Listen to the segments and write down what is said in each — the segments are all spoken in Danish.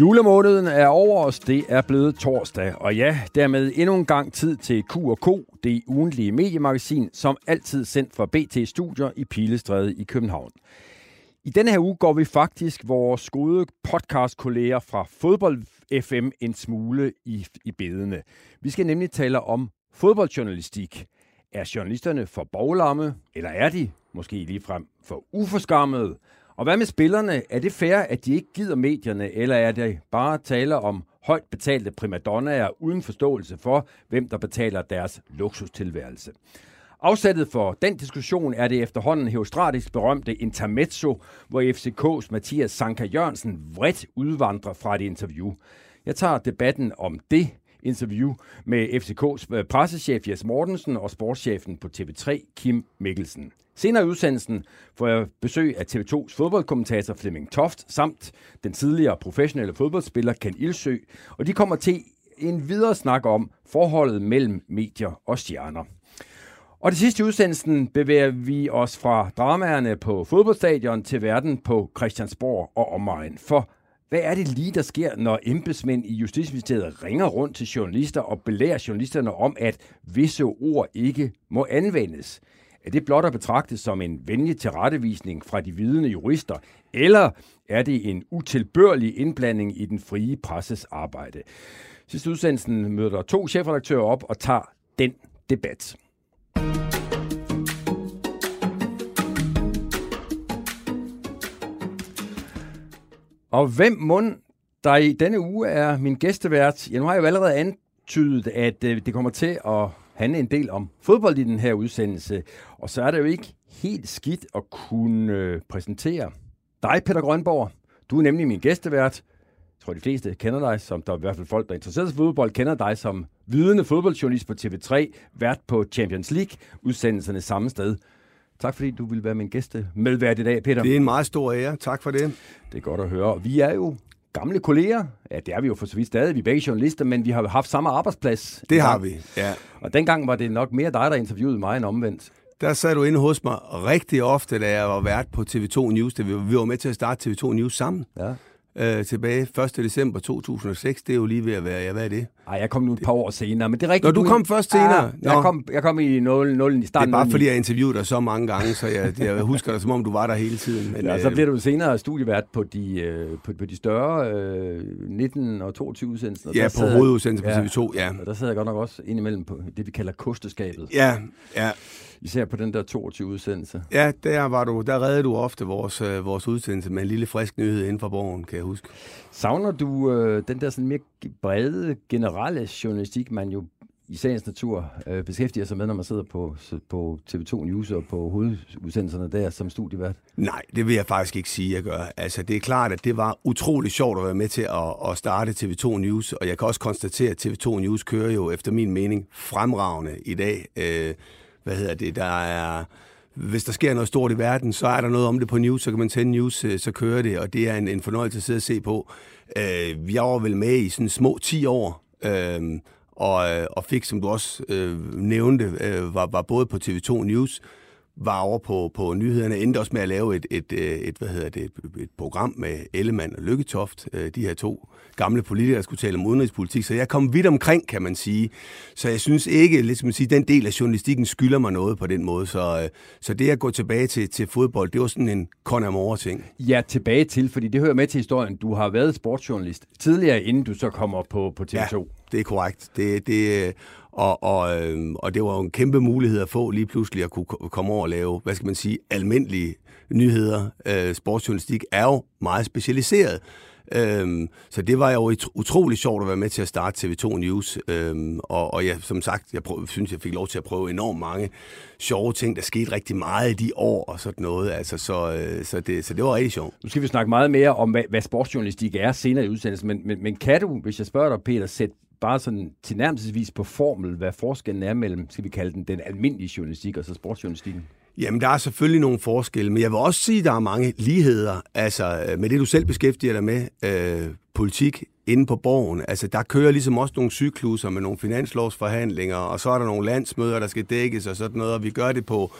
Julemåneden er over os, det er blevet torsdag, og ja, dermed endnu en gang tid til Q&K, det ugentlige mediemagasin, som altid sendt fra BT Studier i Pilestræde i København. I denne her uge går vi faktisk vores gode podcastkolleger fra Fodbold FM en smule i, i bedene. Vi skal nemlig tale om fodboldjournalistik. Er journalisterne for boglamme, eller er de måske ligefrem for uforskammede? Og hvad med spillerne? Er det fair, at de ikke gider medierne, eller er det bare tale om højt betalte primadonnaer uden forståelse for, hvem der betaler deres luksustilværelse? Afsættet for den diskussion er det efterhånden heostratisk berømte intermezzo, hvor FCK's Mathias Sanka Jørgensen vredt udvandrer fra et interview. Jeg tager debatten om det interview med FCK's øh, pressechef Jes Mortensen og sportschefen på TV3 Kim Mikkelsen. Senere i udsendelsen får jeg besøg af TV2's fodboldkommentator Flemming Toft samt den tidligere professionelle fodboldspiller Ken Ilsø, og de kommer til en videre snak om forholdet mellem medier og stjerner. Og det sidste udsendelsen bevæger vi os fra dramaerne på fodboldstadion til verden på Christiansborg og omegn. For hvad er det lige, der sker, når embedsmænd i Justitsministeriet ringer rundt til journalister og belærer journalisterne om, at visse ord ikke må anvendes? Er det blot at betragte som en venlig tilrettevisning fra de vidende jurister, eller er det en utilbørlig indblanding i den frie presses arbejde? Sidste udsendelsen møder to chefredaktører op og tager den debat. Og hvem mund, der i denne uge er min gæstevært? Ja, nu har jeg jo allerede antydet, at øh, det kommer til at handle en del om fodbold i den her udsendelse. Og så er det jo ikke helt skidt at kunne øh, præsentere dig, Peter Grønborg. Du er nemlig min gæstevært. Jeg tror, de fleste kender dig, som der er i hvert fald folk, der er interesseret i fodbold, kender dig som vidende fodboldjournalist på TV3, vært på Champions League, udsendelserne samme sted. Tak fordi du vil være min gæste medvært i dag, Peter. Det er en meget stor ære. Tak for det. Det er godt at høre. Vi er jo gamle kolleger. Ja, det er vi jo for så vidt stadig. Vi er begge journalister, men vi har haft samme arbejdsplads. Det har vi, ja. Og dengang var det nok mere dig, der interviewede mig end omvendt. Der sad du inde hos mig rigtig ofte, da jeg var vært på TV2 News. Vi var med til at starte TV2 News sammen. Ja øh, tilbage 1. december 2006. Det er jo lige ved at være, ja, hvad er det? Ej, jeg kom nu et par år senere, men det er rigtigt. Når du, du kom først senere? Ja, jeg, kom, jeg kom i 0, 0 i starten. Det er bare fordi, jeg interviewede dig så mange gange, så jeg, jeg husker dig, som om du var der hele tiden. Men, ja, så bliver du senere studievært på de, øh, på, på de større øh, 19 og 22 udsendelser. Ja, på hovedudsendelsen på TV2, ja. Og der sidder jeg godt nok også indimellem på det, vi kalder kosteskabet. Ja, ja. Især på den der 22 udsendelse. Ja, der, var du, der redde du ofte vores, øh, vores udsendelse med en lille frisk nyhed inden for borgen, kan jeg huske. Savner du øh, den der sådan mere brede, generelle journalistik, man jo i sagens natur øh, beskæftiger sig med, når man sidder på, på TV2 News og på hovedudsendelserne der som studievært? Nej, det vil jeg faktisk ikke sige, jeg gør. Altså, det er klart, at det var utrolig sjovt at være med til at, at starte TV2 News, og jeg kan også konstatere, at TV2 News kører jo efter min mening fremragende i dag. Øh, hvad hedder det, der er hvis der sker noget stort i verden, så er der noget om det på news, så kan man tænde news, øh, så kører det, og det er en, en fornøjelse at sidde og se på. Øh, jeg var vel med i sådan små 10 år, øh, og, øh, og fik, som du også øh, nævnte, øh, var, var både på TV2 News, var over på, på nyhederne, endte også med at lave et, et, et, et, hvad hedder det, et, et program med Ellemann og Lykketoft, øh, de her to gamle politikere, der skulle tale om udenrigspolitik. Så jeg kom vidt omkring, kan man sige. Så jeg synes ikke, ligesom at sige, den del af journalistikken skylder mig noget på den måde. Så, øh, så det at gå tilbage til, til fodbold, det var sådan en con ting. Ja, tilbage til, fordi det hører med til historien. Du har været sportsjournalist tidligere, inden du så kommer på, på TV2. Ja, det er korrekt. Det, det, og, og, øhm, og det var jo en kæmpe mulighed at få lige pludselig at kunne komme over og lave, hvad skal man sige, almindelige nyheder. Øh, sportsjournalistik er jo meget specialiseret. Øhm, så det var jo utrolig sjovt at være med til at starte TV2 News. Øhm, og, og ja, som sagt, jeg prøv, synes, jeg fik lov til at prøve enormt mange sjove ting. Der skete rigtig meget i de år og sådan noget. Altså, så, øh, så, det, så det var rigtig sjovt. Nu skal vi snakke meget mere om, hvad, hvad sportsjournalistik er senere i udsendelsen. Men, men, men kan du, hvis jeg spørger dig, Peter, sætte bare sådan tilnærmelsesvis på formel, hvad forskellen er mellem, skal vi kalde den, den almindelige journalistik og så sportsjournalistikken? Jamen, der er selvfølgelig nogle forskelle, men jeg vil også sige, at der er mange ligheder. Altså, øh, med det, du selv beskæftiger dig med, øh, politik inde på borgen. Altså, der kører ligesom også nogle cykluser med nogle finanslovsforhandlinger, og så er der nogle landsmøder, der skal dækkes og sådan noget, og vi gør det på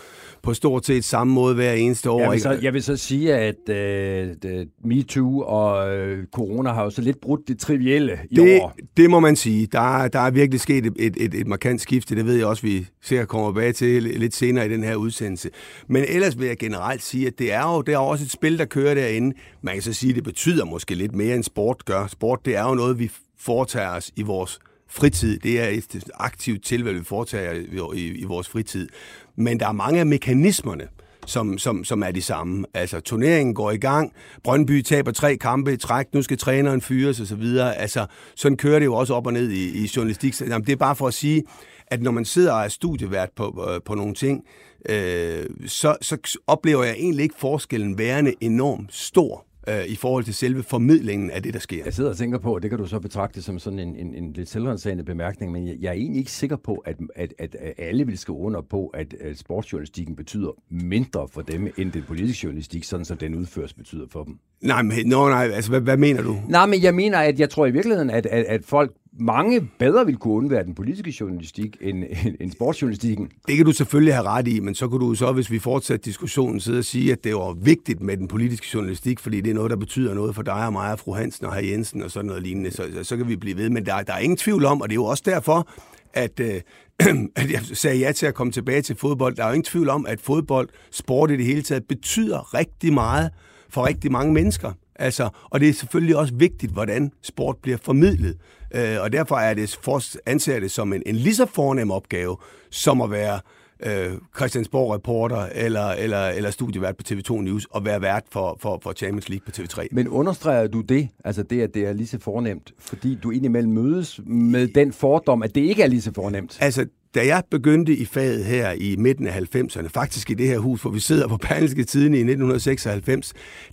på stort set samme måde hver eneste år. Jeg vil så, jeg vil så sige, at uh, MeToo og uh, corona har jo så lidt brudt det trivielle i det, år. Det må man sige. Der, der er virkelig sket et, et, et, et markant skifte. Det ved jeg også, vi sikkert kommer tilbage til lidt senere i den her udsendelse. Men ellers vil jeg generelt sige, at det er jo det er også et spil, der kører derinde. Man kan så sige, at det betyder måske lidt mere, end sport gør. Sport, det er jo noget, vi foretager os i vores fritid. Det er et aktivt tilvalg, vi foretager i, i, i vores fritid. Men der er mange af mekanismerne, som, som, som er de samme. Altså, turneringen går i gang, Brøndby taber tre kampe i træk, nu skal træneren fyres osv. Altså, sådan kører det jo også op og ned i, i journalistik. Jamen, det er bare for at sige, at når man sidder og er studievært på, øh, på nogle ting, øh, så, så oplever jeg egentlig ikke forskellen værende enormt stor øh, i forhold til selve formidlingen af det, der sker. Jeg sidder og tænker på, og det kan du så betragte som sådan en, en, en lidt selvrensagende bemærkning, men jeg, jeg er egentlig ikke sikker på, at, at, at, alle vil skrive under på, at, at sportsjournalistikken betyder mindre for dem, end den politiske journalistik, sådan som den udføres, betyder for dem. Nej, men, no, nej, altså hvad, hvad mener du? Nej, men jeg mener, at jeg tror i virkeligheden, at, at, at folk mange bedre vil kunne undvære den politiske journalistik end, end, end sportsjournalistikken. Det kan du selvfølgelig have ret i, men så kunne du så, hvis vi fortsætter diskussionen, sidde og sige, at det var vigtigt med den politiske journalistik, fordi det er noget, der betyder noget for dig og mig og fru Hansen og herr Jensen og sådan noget lignende, så, så, så kan vi blive ved. Men der, der er ingen tvivl om, og det er jo også derfor, at, øh, at jeg sagde ja til at komme tilbage til fodbold. Der er jo ingen tvivl om, at fodbold, sport i det hele taget, betyder rigtig meget for rigtig mange mennesker. Altså, og det er selvfølgelig også vigtigt, hvordan sport bliver formidlet. Øh, og derfor er det for, anser det som en, en lige så fornem opgave, som at være øh, Christiansborg-reporter eller, eller, eller studievært på TV2 News og være vært for, for, for Champions League på TV3. Men understreger du det, altså det, at det er lige så fornemt, fordi du indimellem mødes med den fordom, at det ikke er lige så fornemt? Altså, da jeg begyndte i faget her i midten af 90'erne, faktisk i det her hus, hvor vi sidder på Berlingske Tiden i 1996,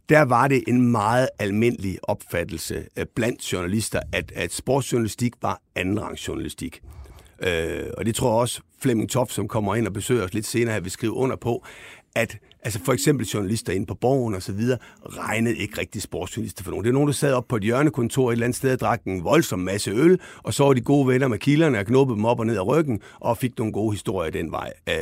der var det en meget almindelig opfattelse øh, blandt journalister, at, at sportsjournalistik var andenrangsjournalistik. Øh, og det tror jeg også Flemming Toft, som kommer ind og besøger os lidt senere her, vil skrive under på, at altså for eksempel journalister inde på borgen og så videre, regnede ikke rigtig sportsjournalister for nogen. Det er nogen, der sad op på et hjørnekontor et eller andet sted og drak en voldsom masse øl, og så var de gode venner med kilderne og knuppede dem op og ned af ryggen, og fik nogle gode historier den vej. Øh,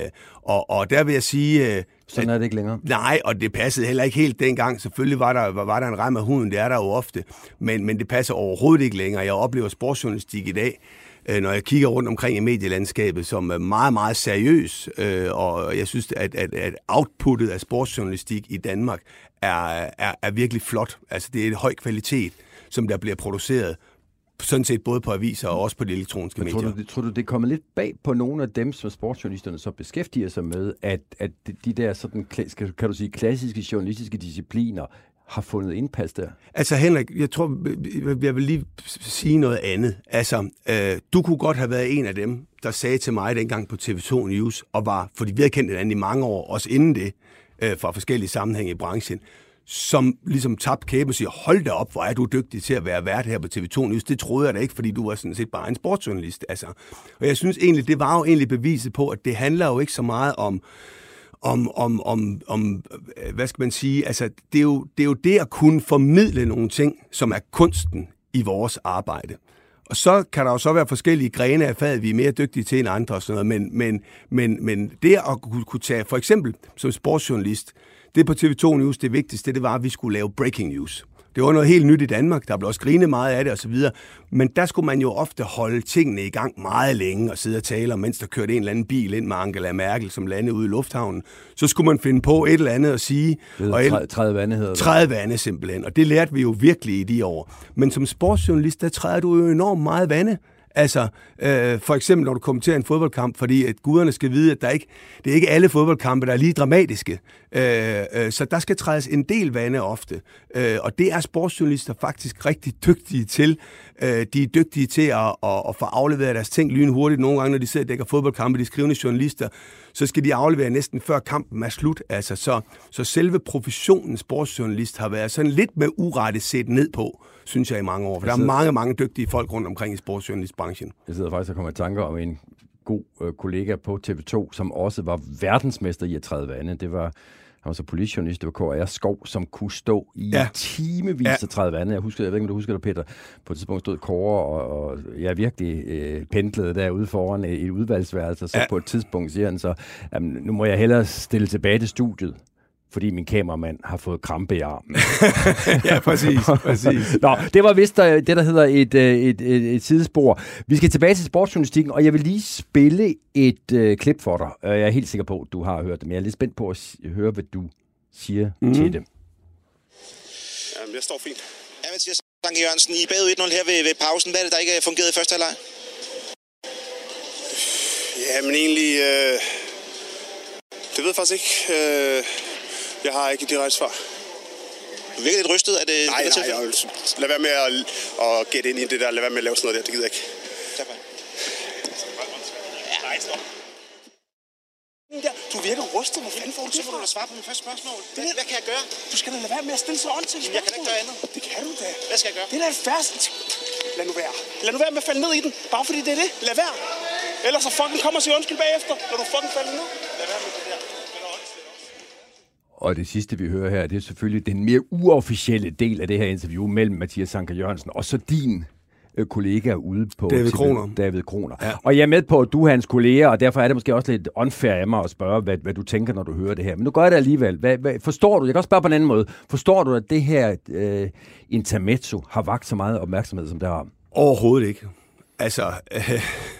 og, og der vil jeg sige... Øh, Sådan er det ikke længere. Nej, og det passede heller ikke helt dengang. Selvfølgelig var der, var der en rem af huden, det er der jo ofte, men, men det passer overhovedet ikke længere. Jeg oplever sportsjournalistik i dag når jeg kigger rundt omkring i medielandskabet, som er meget, meget seriøs, øh, og jeg synes, at, at, at outputtet af sportsjournalistik i Danmark er, er, er virkelig flot. Altså, det er en høj kvalitet, som der bliver produceret sådan set både på aviser og også på de elektroniske medier. Tror du, tror du, det kommer lidt bag på nogle af dem, som sportsjournalisterne så beskæftiger sig med, at, at de der sådan, kan du sige, klassiske journalistiske discipliner har fundet indpas der? Altså Henrik, jeg tror, jeg vil lige sige noget andet. Altså, øh, du kunne godt have været en af dem, der sagde til mig dengang på TV2 News, og var, fordi vi havde kendt hinanden i mange år, også inden det, øh, fra forskellige sammenhænge i branchen, som ligesom tabte kæben og siger, hold da op, hvor er du dygtig til at være vært her på TV2 News. Det troede jeg da ikke, fordi du var sådan set bare en sportsjournalist. Altså. Og jeg synes egentlig, det var jo egentlig beviset på, at det handler jo ikke så meget om, om, om, om, om, øh, hvad skal man sige, altså det er, jo, det er jo det at kunne formidle nogle ting, som er kunsten i vores arbejde. Og så kan der jo så være forskellige grene af faget, vi er mere dygtige til end andre og sådan noget, men, men, men, men det at kunne, kunne tage, for eksempel som sportsjournalist, det på TV2 News, det vigtigste, det var, at vi skulle lave breaking news. Det var noget helt nyt i Danmark. Der blev også grinet meget af det osv. Men der skulle man jo ofte holde tingene i gang meget længe og sidde og tale om, mens der kørte en eller anden bil ind med Angela Merkel, som landede ude i lufthavnen. Så skulle man finde på et eller andet at sige. Det og et, træde vande hedder det. Træde vande simpelthen. Og det lærte vi jo virkelig i de år. Men som sportsjournalist, der træder du jo enormt meget vande. Altså, øh, for eksempel når du kommenterer en fodboldkamp, fordi at guderne skal vide, at der ikke, det er ikke alle fodboldkampe, der er lige dramatiske. Øh, øh, så der skal trædes en del vande ofte. Øh, og det er sportsjournalister faktisk rigtig dygtige til. Øh, de er dygtige til at, at, at få afleveret deres ting lynhurtigt. Nogle gange, når de sidder og dækker fodboldkampe, de skrivende journalister, så skal de aflevere næsten før kampen er slut. Altså, så, så selve professionen sportsjournalist har været sådan lidt med urette set ned på synes jeg, i mange år. For der er mange, mange dygtige folk rundt omkring i sportsjournalistbranchen. Jeg sidder faktisk og kommer i tanker om en god øh, kollega på TV2, som også var verdensmester i at træde vande. Det var han var så politijournalist, det var KR Skov, som kunne stå i ja. timevis ja. af 30 vande. Jeg, husker, jeg ved ikke, om du husker det, Peter. På et tidspunkt stod Kåre, og, og jeg virkelig øh, pendlede derude foran et, et udvalgsværelse, og så ja. på et tidspunkt siger han så, jamen, nu må jeg hellere stille tilbage til studiet fordi min kameramand har fået krampe i armen. ja, præcis. præcis. Nå, det var vist øh, det, der hedder et, øh, et, et, et sidespor. Vi skal tilbage til sportsjournalistikken, og jeg vil lige spille et uh, klip for dig. Jeg er helt sikker på, at du har hørt det, men jeg er lidt spændt på at høre, hvad du siger mm. til det. Jamen, jeg står fint. Ja, Mathias Sanke Jørgensen, I bagud 1-0 her ved, ved pausen. Hvad er det, der ikke fungerede i første halvleg? Jamen egentlig... Øh, det ved jeg faktisk ikke. Øh, jeg har ikke et direkte svar. Du virker lidt rystet. Er det, nej, det nej, jeg vil, lad være med at, at gætte ind i det der. Lad være med at lave sådan noget der. Det gider jeg ikke. Tak for Ja. Du virker rystet. Hvor fanden får du det fra? Så får du svare på min første spørgsmål. Hvad, hvad kan jeg gøre? Du skal da lade være med at stille så ånd til Jeg kan ikke gøre andet. Det kan du da. Hvad skal jeg gøre? Det er da færdigt. Lad nu være. Lad nu være med at falde ned i den. Bare fordi det er det. Lad være. Ellers så fucking kommer og siger undskyld bagefter, når du fucking falder ned. Lad være med. Og det sidste, vi hører her, det er selvfølgelig den mere uofficielle del af det her interview mellem Mathias Sanker Jørgensen og så din øh, kollega ude på David Kroner. David Kroner. Ja. Og jeg er med på, at du er hans kollega, og derfor er det måske også lidt unfair af mig at spørge, hvad, hvad du tænker, når du hører det her. Men nu gør jeg det alligevel. Hvad, hvad, forstår du, jeg kan også spørge på en anden måde, forstår du, at det her øh, intermezzo har vagt så meget opmærksomhed, som det har? Overhovedet ikke. Altså, øh,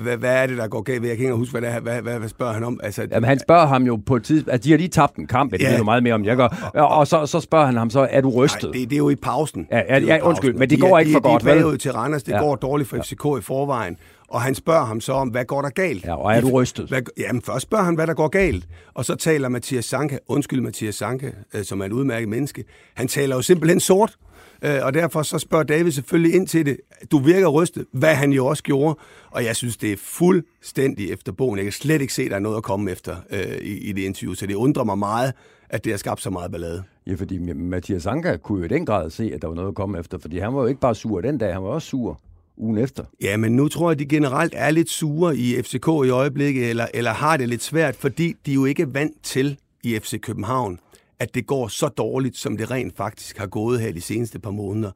hvad, hvad er det, der går galt? Jeg kan ikke huske, hvad, det er, hvad, hvad, hvad spørger han om? Altså, Jamen, han spørger ham jo på et tidspunkt, at de har lige tabt en kamp, det ja. ved du meget mere om, jeg gør. Og, så, så spørger han ham så, er du rystet? Nej, det, det er jo i pausen. Ja, ja, ja undskyld, men det de går er, ikke for de, godt, vel? De er til Randers, det ja. går dårligt for FCK i forvejen. Og han spørger ham så om, hvad går der galt? Ja, og er du rystet? Hvad, jamen, først spørger han, hvad der går galt. Og så taler Mathias Sanke, undskyld Mathias Sanke, øh, som er et udmærket menneske, han taler jo simpelthen sort. Øh, og derfor så spørger David selvfølgelig ind til det. Du virker rystet, hvad han jo også gjorde. Og jeg synes, det er fuldstændig efter bogen. Jeg kan slet ikke se, at der er noget at komme efter øh, i, i det interview. Så det undrer mig meget, at det har skabt så meget ballade. Ja, fordi Mathias Anker kunne jo i den grad se, at der var noget at komme efter. Fordi han var jo ikke bare sur den dag, han var også sur ugen efter. Ja, men nu tror jeg, at de generelt er lidt sure i FCK i øjeblikket, eller, eller har det lidt svært, fordi de jo ikke er vant til i FC København at det går så dårligt, som det rent faktisk har gået her de seneste par måneder.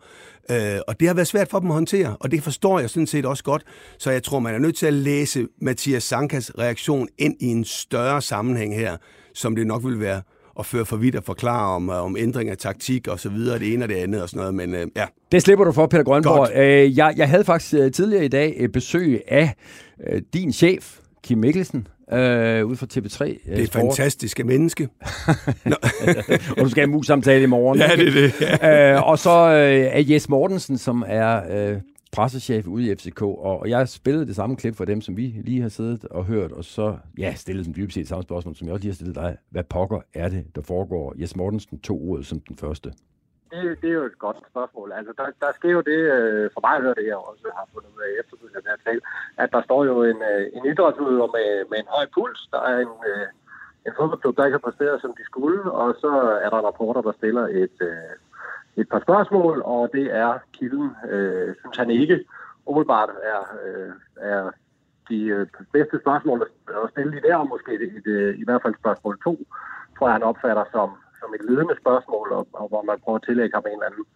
Øh, og det har været svært for dem at håndtere, og det forstår jeg sådan set også godt. Så jeg tror, man er nødt til at læse Mathias Sankas reaktion ind i en større sammenhæng her, som det nok vil være at føre for vidt at forklare om, om ændring af taktik og så videre, det ene og det andet og sådan noget, men øh, ja. Det slipper du for, Peter Grønborg. Øh, jeg, jeg havde faktisk øh, tidligere i dag besøg af øh, din chef, Kim Mikkelsen, øh, ud fra TV3. Øh, det er et fantastiske menneske. og du skal have mus samtale i morgen. Ja, det er det. Ja. øh, og så øh, er Jes Mortensen, som er øh, pressechef ude i FCK, og jeg spillede det samme klip for dem, som vi lige har siddet og hørt, og så ja, stillede den dybest set samme spørgsmål, som jeg også lige har stillet dig. Hvad pokker er det, der foregår? Jes Mortensen tog ordet som den første det, det er jo et godt spørgsmål. Altså, der, der sker jo det, øh, for mig hører det, jeg også har fundet ud af efterfølgende her tale, at der står jo en, øh, en idrætsudøver med, med en høj puls. Der er en, øh, en fodboldklub, der ikke har præsteret, som de skulle, og så er der en rapporter, der stiller et, øh, et par spørgsmål, og det er kilden, øh, synes han ikke, umiddelbart er, øh, er de øh, bedste spørgsmål at stille i der, og måske et, et, i hvert fald spørgsmål to, tror jeg, han opfatter som, som et ledende spørgsmål, og, og hvor man prøver at tillægge ham en eller anden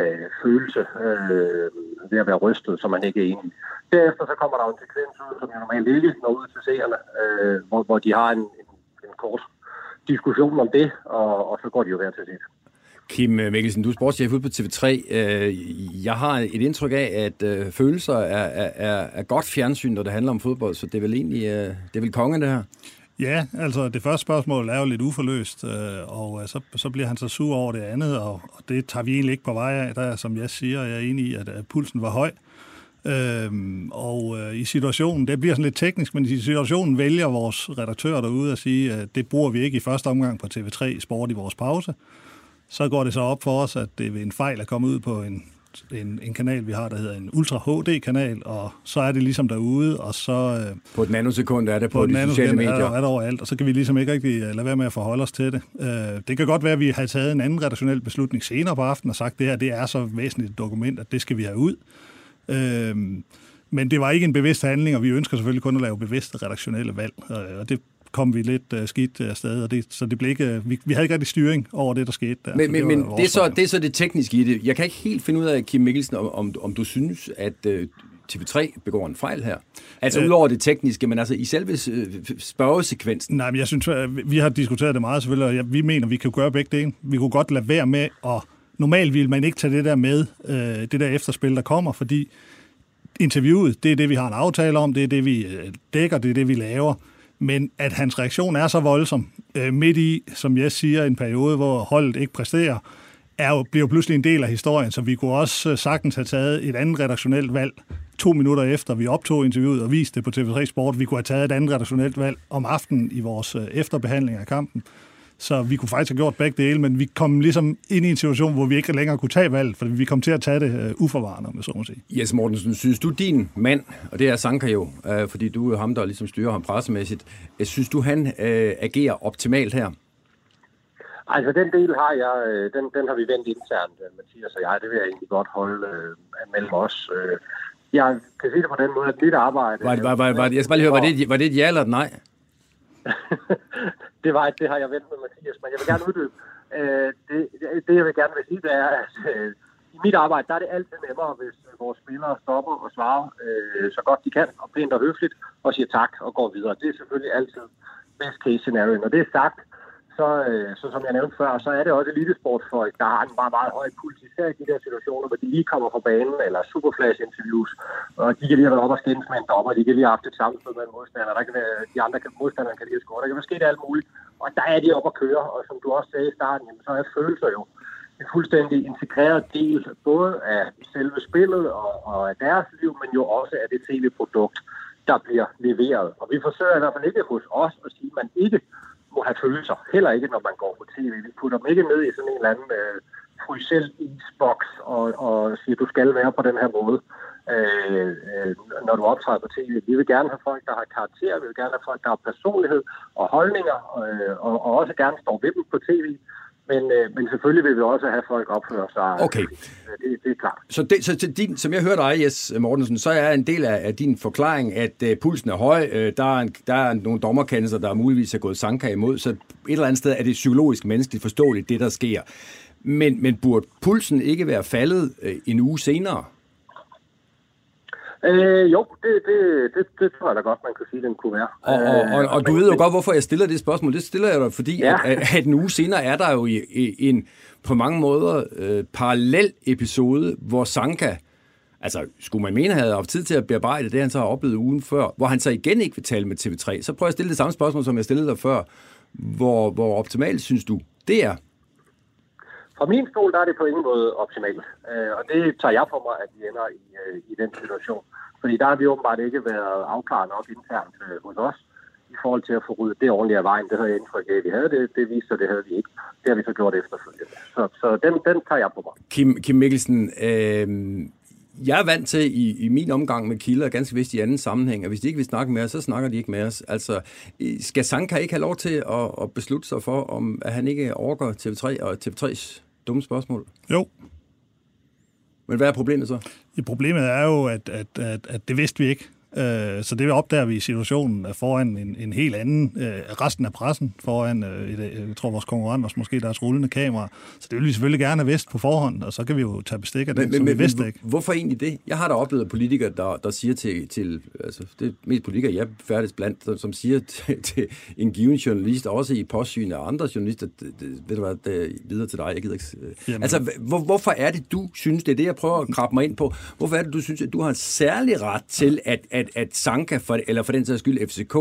øh, følelse øh, ved at være rystet, som man ikke er enig i. Derefter så kommer der jo en sekvens ud, som jo normalt ikke når ud til seerne, øh, hvor, hvor de har en, en, en kort diskussion om det, og, og så går de jo hver til sit. Kim Mikkelsen, du er sportschef ude på TV3. Øh, jeg har et indtryk af, at øh, følelser er, er, er godt fjernsyn, når det handler om fodbold, så det er vel egentlig øh, det er vel kongen, det her? Ja, altså det første spørgsmål er jo lidt uforløst, øh, og øh, så, så bliver han så sur over det andet, og, og det tager vi egentlig ikke på vej af. Der, som jeg siger, jeg er enig i, at, at pulsen var høj. Øhm, og øh, i situationen, det bliver sådan lidt teknisk, men i situationen vælger vores redaktør derude at sige, at det bruger vi ikke i første omgang på TV3 Sport i vores pause. Så går det så op for os, at det ved en fejl er kommet ud på en en, en kanal, vi har, der hedder en Ultra HD-kanal, og så er det ligesom derude, og så... Øh, på et nanosekund er det på, på de sociale medier. Er, er det overalt, og så kan vi ligesom ikke rigtig øh, lade være med at forholde os til det. Øh, det kan godt være, at vi har taget en anden redaktionel beslutning senere på aftenen og sagt, at det her det er så væsentligt et dokument, at det skal vi have ud. men det var ikke en bevidst handling, og vi ønsker selvfølgelig kun at lave bevidste redaktionelle valg, og det kom vi lidt uh, skidt afsted, og det, så det blev ikke, uh, vi, vi havde ikke rigtig styring over det, der skete der. Men, men, det, men det, er så, det er så det tekniske i det. Jeg kan ikke helt finde ud af, Kim Mikkelsen, om, om, om du synes, at uh, TV3 begår en fejl her? Altså øh, udover det tekniske, men altså i selve øh, spørgesekvensen. Nej, men jeg synes, vi har diskuteret det meget selvfølgelig, og vi mener, vi kan gøre begge dele. Vi kunne godt lade være med at... Normalt vil man ikke tage det der med, øh, det der efterspil, der kommer, fordi interviewet, det er det, vi har en aftale om, det er det, vi øh, dækker, det er det, vi laver. Men at hans reaktion er så voldsom, øh, midt i, som jeg siger, en periode, hvor holdet ikke præsterer, er jo, bliver jo pludselig en del af historien, så vi kunne også øh, sagtens have taget et andet redaktionelt valg to minutter efter, vi optog interviewet og viste det på TV3 Sport. Vi kunne have taget et andet redaktionelt valg om aftenen i vores øh, efterbehandling af kampen. Så vi kunne faktisk have gjort begge dele, men vi kom ligesom ind i en situation, hvor vi ikke længere kunne tage valg, for vi kom til at tage det uh, uforvarende, om så må sige. Jes Mortensen, synes du din mand, og det er Sanka jo, uh, fordi du er ham, der ligesom styrer ham pressemæssigt, uh, synes du, han uh, agerer optimalt her? Altså, den del har jeg, den, den har vi vendt internt, Mathias og jeg. Det vil jeg egentlig godt holde uh, mellem os. Uh, jeg kan sige det på den måde, at mit arbejde... Var, var, var, var, jeg skal bare lige høre, var det, var det et ja eller et nej? det, var, det har jeg vendt med Mathias, men jeg vil gerne uddybe. Øh, det, det, jeg vil gerne vil sige, det er, at øh, i mit arbejde, der er det altid nemmere, hvis øh, vores spillere stopper og svarer øh, så godt de kan, og pænt og høfligt, og siger tak og går videre. Det er selvfølgelig altid best case scenario. Når det er sagt, øh, så øh, så som jeg nævnte før, så er det også elitesportsfolk, der har en meget, meget høj puls, især i de der situationer, hvor de lige kommer fra banen, eller superflash-interviews, og de kan lige have været op og skændes med en dommer, de kan lige have haft et sammenstød med en modstander, der kan være, de andre kan, modstanderne kan lige have score, der kan være sket alt muligt, og der er de op at køre, og som du også sagde i starten, jamen, så er følelser jo en fuldstændig integreret del, både af selve spillet og, og af deres liv, men jo også af det tv-produkt, der bliver leveret. Og vi forsøger i hvert fald ikke hos os at sige, at man ikke må have følelser. Heller ikke, når man går på tv. Vi putter dem ikke ned i sådan en eller anden øh, frysel isboks og, og siger, du skal være på den her måde, øh, øh, når du optræder på tv. Vi vil gerne have folk, der har karakter. Vi vil gerne have folk, der har personlighed og holdninger, øh, og, og også gerne står ved dem på tv. Men, øh, men selvfølgelig vil vi også have folk opføre sig. Okay. Det, det er klart. Så, det, så til din, som jeg hørte dig, Jes Mortensen, så er en del af, af din forklaring, at uh, pulsen er høj. Uh, der, er en, der er nogle dommerkendelser, der muligvis er gået Sanka imod. Så et eller andet sted er det psykologisk menneskeligt forståeligt, det der sker. Men, men burde pulsen ikke være faldet uh, en uge senere? Øh, jo, det, det, det, det tror jeg da godt, man kan sige, den kunne være. Og, og, og, og øh, du ved jo godt, hvorfor jeg stiller det spørgsmål. Det stiller jeg dig, fordi ja. at, at en uge senere er der jo i, i, en på mange måder øh, parallel episode, hvor Sanka, altså skulle man mene, havde haft tid til at bearbejde det, han så har oplevet ugen før, hvor han så igen ikke vil tale med TV3. Så prøver jeg at stille det samme spørgsmål, som jeg stillede dig før. Hvor, hvor optimalt synes du, det er? Fra min stol, der er det på ingen måde optimalt. Øh, og det tager jeg på mig, at vi ender i, øh, i den situation. Fordi der har vi åbenbart ikke været afklaret nok internt øh, hos os i forhold til at få ryddet det ordentligt af vejen. Det havde jeg indtryk af, at vi havde det. Det viste sig, det havde vi ikke. Det har vi så gjort efterfølgende. Så, så den, den tager jeg på mig. Kim, Kim Mikkelsen, øh, jeg er vant til i, i min omgang med kilder, ganske vist i anden sammenhæng, at hvis de ikke vil snakke med os, så snakker de ikke med os. Altså, skal Sanka ikke have lov til at, at beslutte sig for, om at han ikke overgår TV3 og TV3's dumme spørgsmål? Jo. Men hvad er problemet så? Ja, problemet er jo, at, at, at, at det vidste vi ikke. Øh, så det opdager vi i situationen foran en, en helt anden, øh, resten af pressen, foran, øh, et, jeg tror vores konkurrenter, måske deres rullende kamera. Så det vil vi selvfølgelig gerne have vidst på forhånd, og så kan vi jo tage bestik af det, men, som men, vi vidste ikke. Hvorfor egentlig det? Jeg har da oplevet politikere, der, der siger til, til altså det er mest politikere, jeg færdes blandt, som siger til, til en given journalist, også i postsyn af andre journalister, det, det, ved du hvad, det er videre til dig, jeg gider ikke... Jamen. Altså, hvor, hvorfor er det, du synes, det er det, jeg prøver at krabbe mig ind på, hvorfor er det, du synes, at du har en særlig ret til at, at at, at Sanka, for, eller for den sags skyld FCK,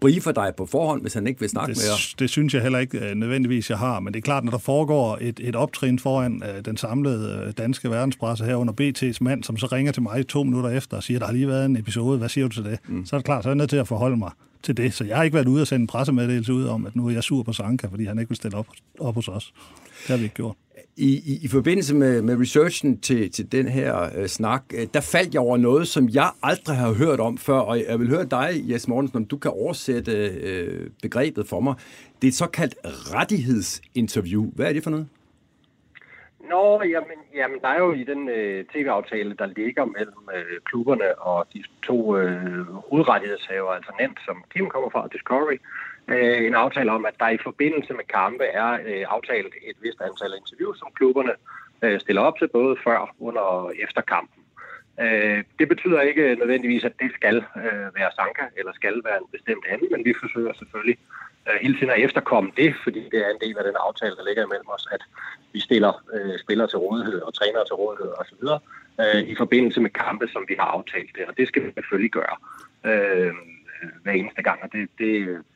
briefer dig på forhånd, hvis han ikke vil snakke det, med dig? Det synes jeg heller ikke uh, nødvendigvis, jeg har. Men det er klart, når der foregår et, et optrin foran uh, den samlede uh, danske verdenspresse her under BT's mand, som så ringer til mig to minutter efter og siger, der har lige været en episode, hvad siger du til det? Mm. Så er det klart, så er jeg nødt til at forholde mig til det. Så jeg har ikke været ude og sende en pressemeddelelse ud om, at nu er jeg sur på Sanka, fordi han ikke vil stille op, op hos os. Det har vi ikke gjort i, i, i forbindelse med, med researchen til, til den her øh, snak, øh, der faldt jeg over noget, som jeg aldrig har hørt om før, og jeg vil høre dig, Jes Mortensen, om du kan oversætte øh, begrebet for mig. Det er et såkaldt rettighedsinterview. Hvad er det for noget? Nå, jamen, jamen der er jo i den øh, tv-aftale, der ligger mellem øh, klubberne og de to øh, hovedrettighedshaver, altså nemt, som Kim kommer fra, Discovery, øh, Øh, en aftale om, at der i forbindelse med kampe er øh, aftalt et vist antal interviews, som klubberne øh, stiller op til både før, under og efter kampen. Øh, det betyder ikke nødvendigvis, at det skal øh, være Sanka eller skal være en bestemt anden, men vi forsøger selvfølgelig øh, hele tiden at efterkomme det, fordi det er en del af den aftale, der ligger imellem os, at vi stiller øh, spillere til rådighed og trænere til rådighed osv. Øh, i forbindelse med kampe, som vi har aftalt det, og det skal vi selvfølgelig gøre øh, hver eneste gang, og det, det,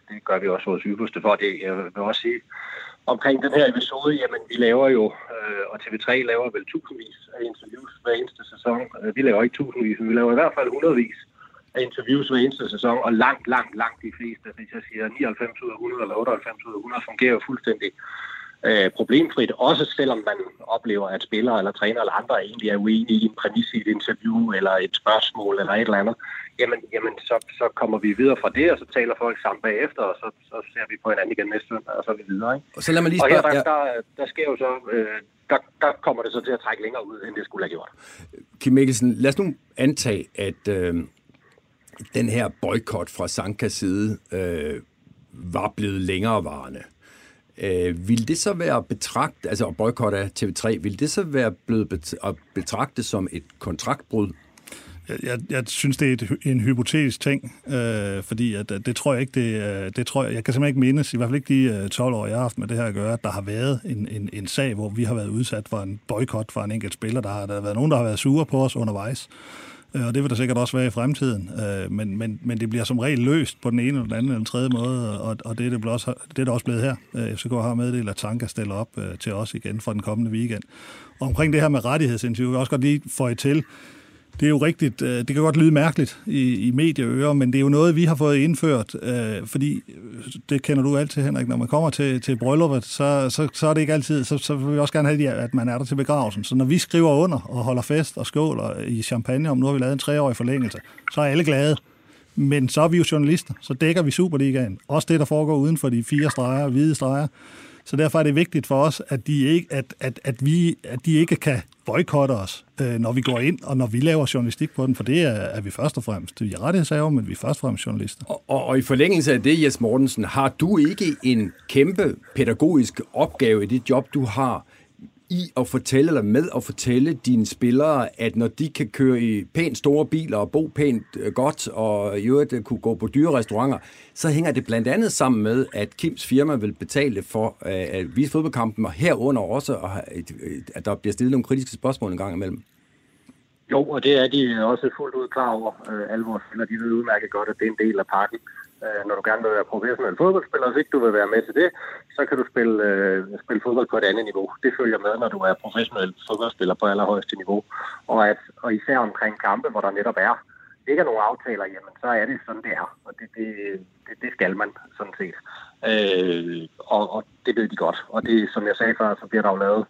det gør vi også vores ypperste for. Det, jeg vil også sige, omkring den her episode, jamen vi laver jo, øh, og TV3 laver vel tusindvis af interviews hver eneste sæson. Øh, vi laver ikke tusindvis, men vi laver i hvert fald hundredvis af interviews hver eneste sæson, og langt, langt, langt de fleste, hvis jeg siger 99 ud af 100 eller 98 ud af 100, fungerer jo fuldstændig øh, problemfrit, også selvom man oplever, at spillere eller træner eller andre egentlig er uenige i en præmis i et interview eller et spørgsmål eller et eller andet, jamen, jamen så, så kommer vi videre fra det, og så taler folk sammen bagefter, og så, så ser vi på hinanden igen næste søndag, og så er vi videre. Ikke? Og så lad mig lige Og her, spørge... der, Ja, der, der sker jo så, øh, der, der kommer det så til at trække længere ud, end det skulle have gjort. Kim Mikkelsen, lad os nu antage, at øh, den her boykot fra Sankas side øh, var blevet længerevarende. Øh, vil det så være betragt, altså boykot af TV3, vil det så være blevet betragtet som et kontraktbrud? Jeg, jeg, jeg synes, det er et, en hypotetisk ting, øh, fordi at, det tror jeg ikke, det, øh, det tror jeg, jeg kan simpelthen ikke mindes, i hvert fald ikke de øh, 12 år, jeg har haft med det her at gøre, at der har været en, en, en sag, hvor vi har været udsat for en boykot fra en enkelt spiller. Der har der har været nogen, der har været sure på os undervejs, Øh, og det vil der sikkert også være i fremtiden. Øh, men, men, men det bliver som regel løst på den ene eller den anden eller den tredje måde, og, og det, er det, også, det er der også blevet her. Øh, FCK har meddelt, at Tanka stiller op til os igen for den kommende weekend. Og omkring det her med rettighedsinterview, vil jeg også godt lige få i til, det er jo rigtigt, øh, det kan godt lyde mærkeligt i, i medieører, men det er jo noget, vi har fået indført, øh, fordi øh, det kender du altid, Henrik, når man kommer til, til brylluppet, så, så, så er det ikke altid, så, så vil vi også gerne have, at man er der til begravelsen. Så når vi skriver under og holder fest og skåler i champagne, om nu har vi lavet en treårig forlængelse, så er alle glade. Men så er vi jo journalister, så dækker vi Superligaen. Også det, der foregår uden for de fire streger, hvide streger. Så derfor er det vigtigt for os, at de ikke, at, at, at vi, at de ikke kan boykotte os, øh, når vi går ind, og når vi laver journalistik på den, for det er, er vi først og fremmest. Vi er rettighedshaver, men vi er først og fremmest journalister. Og, og, og i forlængelse af det, Jes Mortensen, har du ikke en kæmpe pædagogisk opgave i det job, du har, i at fortælle, eller med at fortælle dine spillere, at når de kan køre i pænt store biler og bo pænt øh, godt, og i øvrigt øh, kunne gå på dyre restauranter, så hænger det blandt andet sammen med, at Kims firma vil betale for øh, at vise fodboldkampen, og herunder også, at, der bliver stillet nogle kritiske spørgsmål en gang imellem. Jo, og det er de også fuldt ud klar over. alvor, alle vores spillere, de ved udmærket godt, at det er en del af pakken. Øh, når du gerne vil være professionel fodboldspiller, hvis ikke du vil være med til det, så kan du spille, øh, spille fodbold på et andet niveau. Det følger med, når du er professionel fodboldspiller på allerhøjeste niveau. Og, at, og især omkring kampe, hvor der netop er ikke er nogen aftaler, jamen så er det sådan, det er. Og det, det, det, det skal man sådan set. Øh, og, og det ved de godt. Og det, som jeg sagde før, så bliver der jo lavet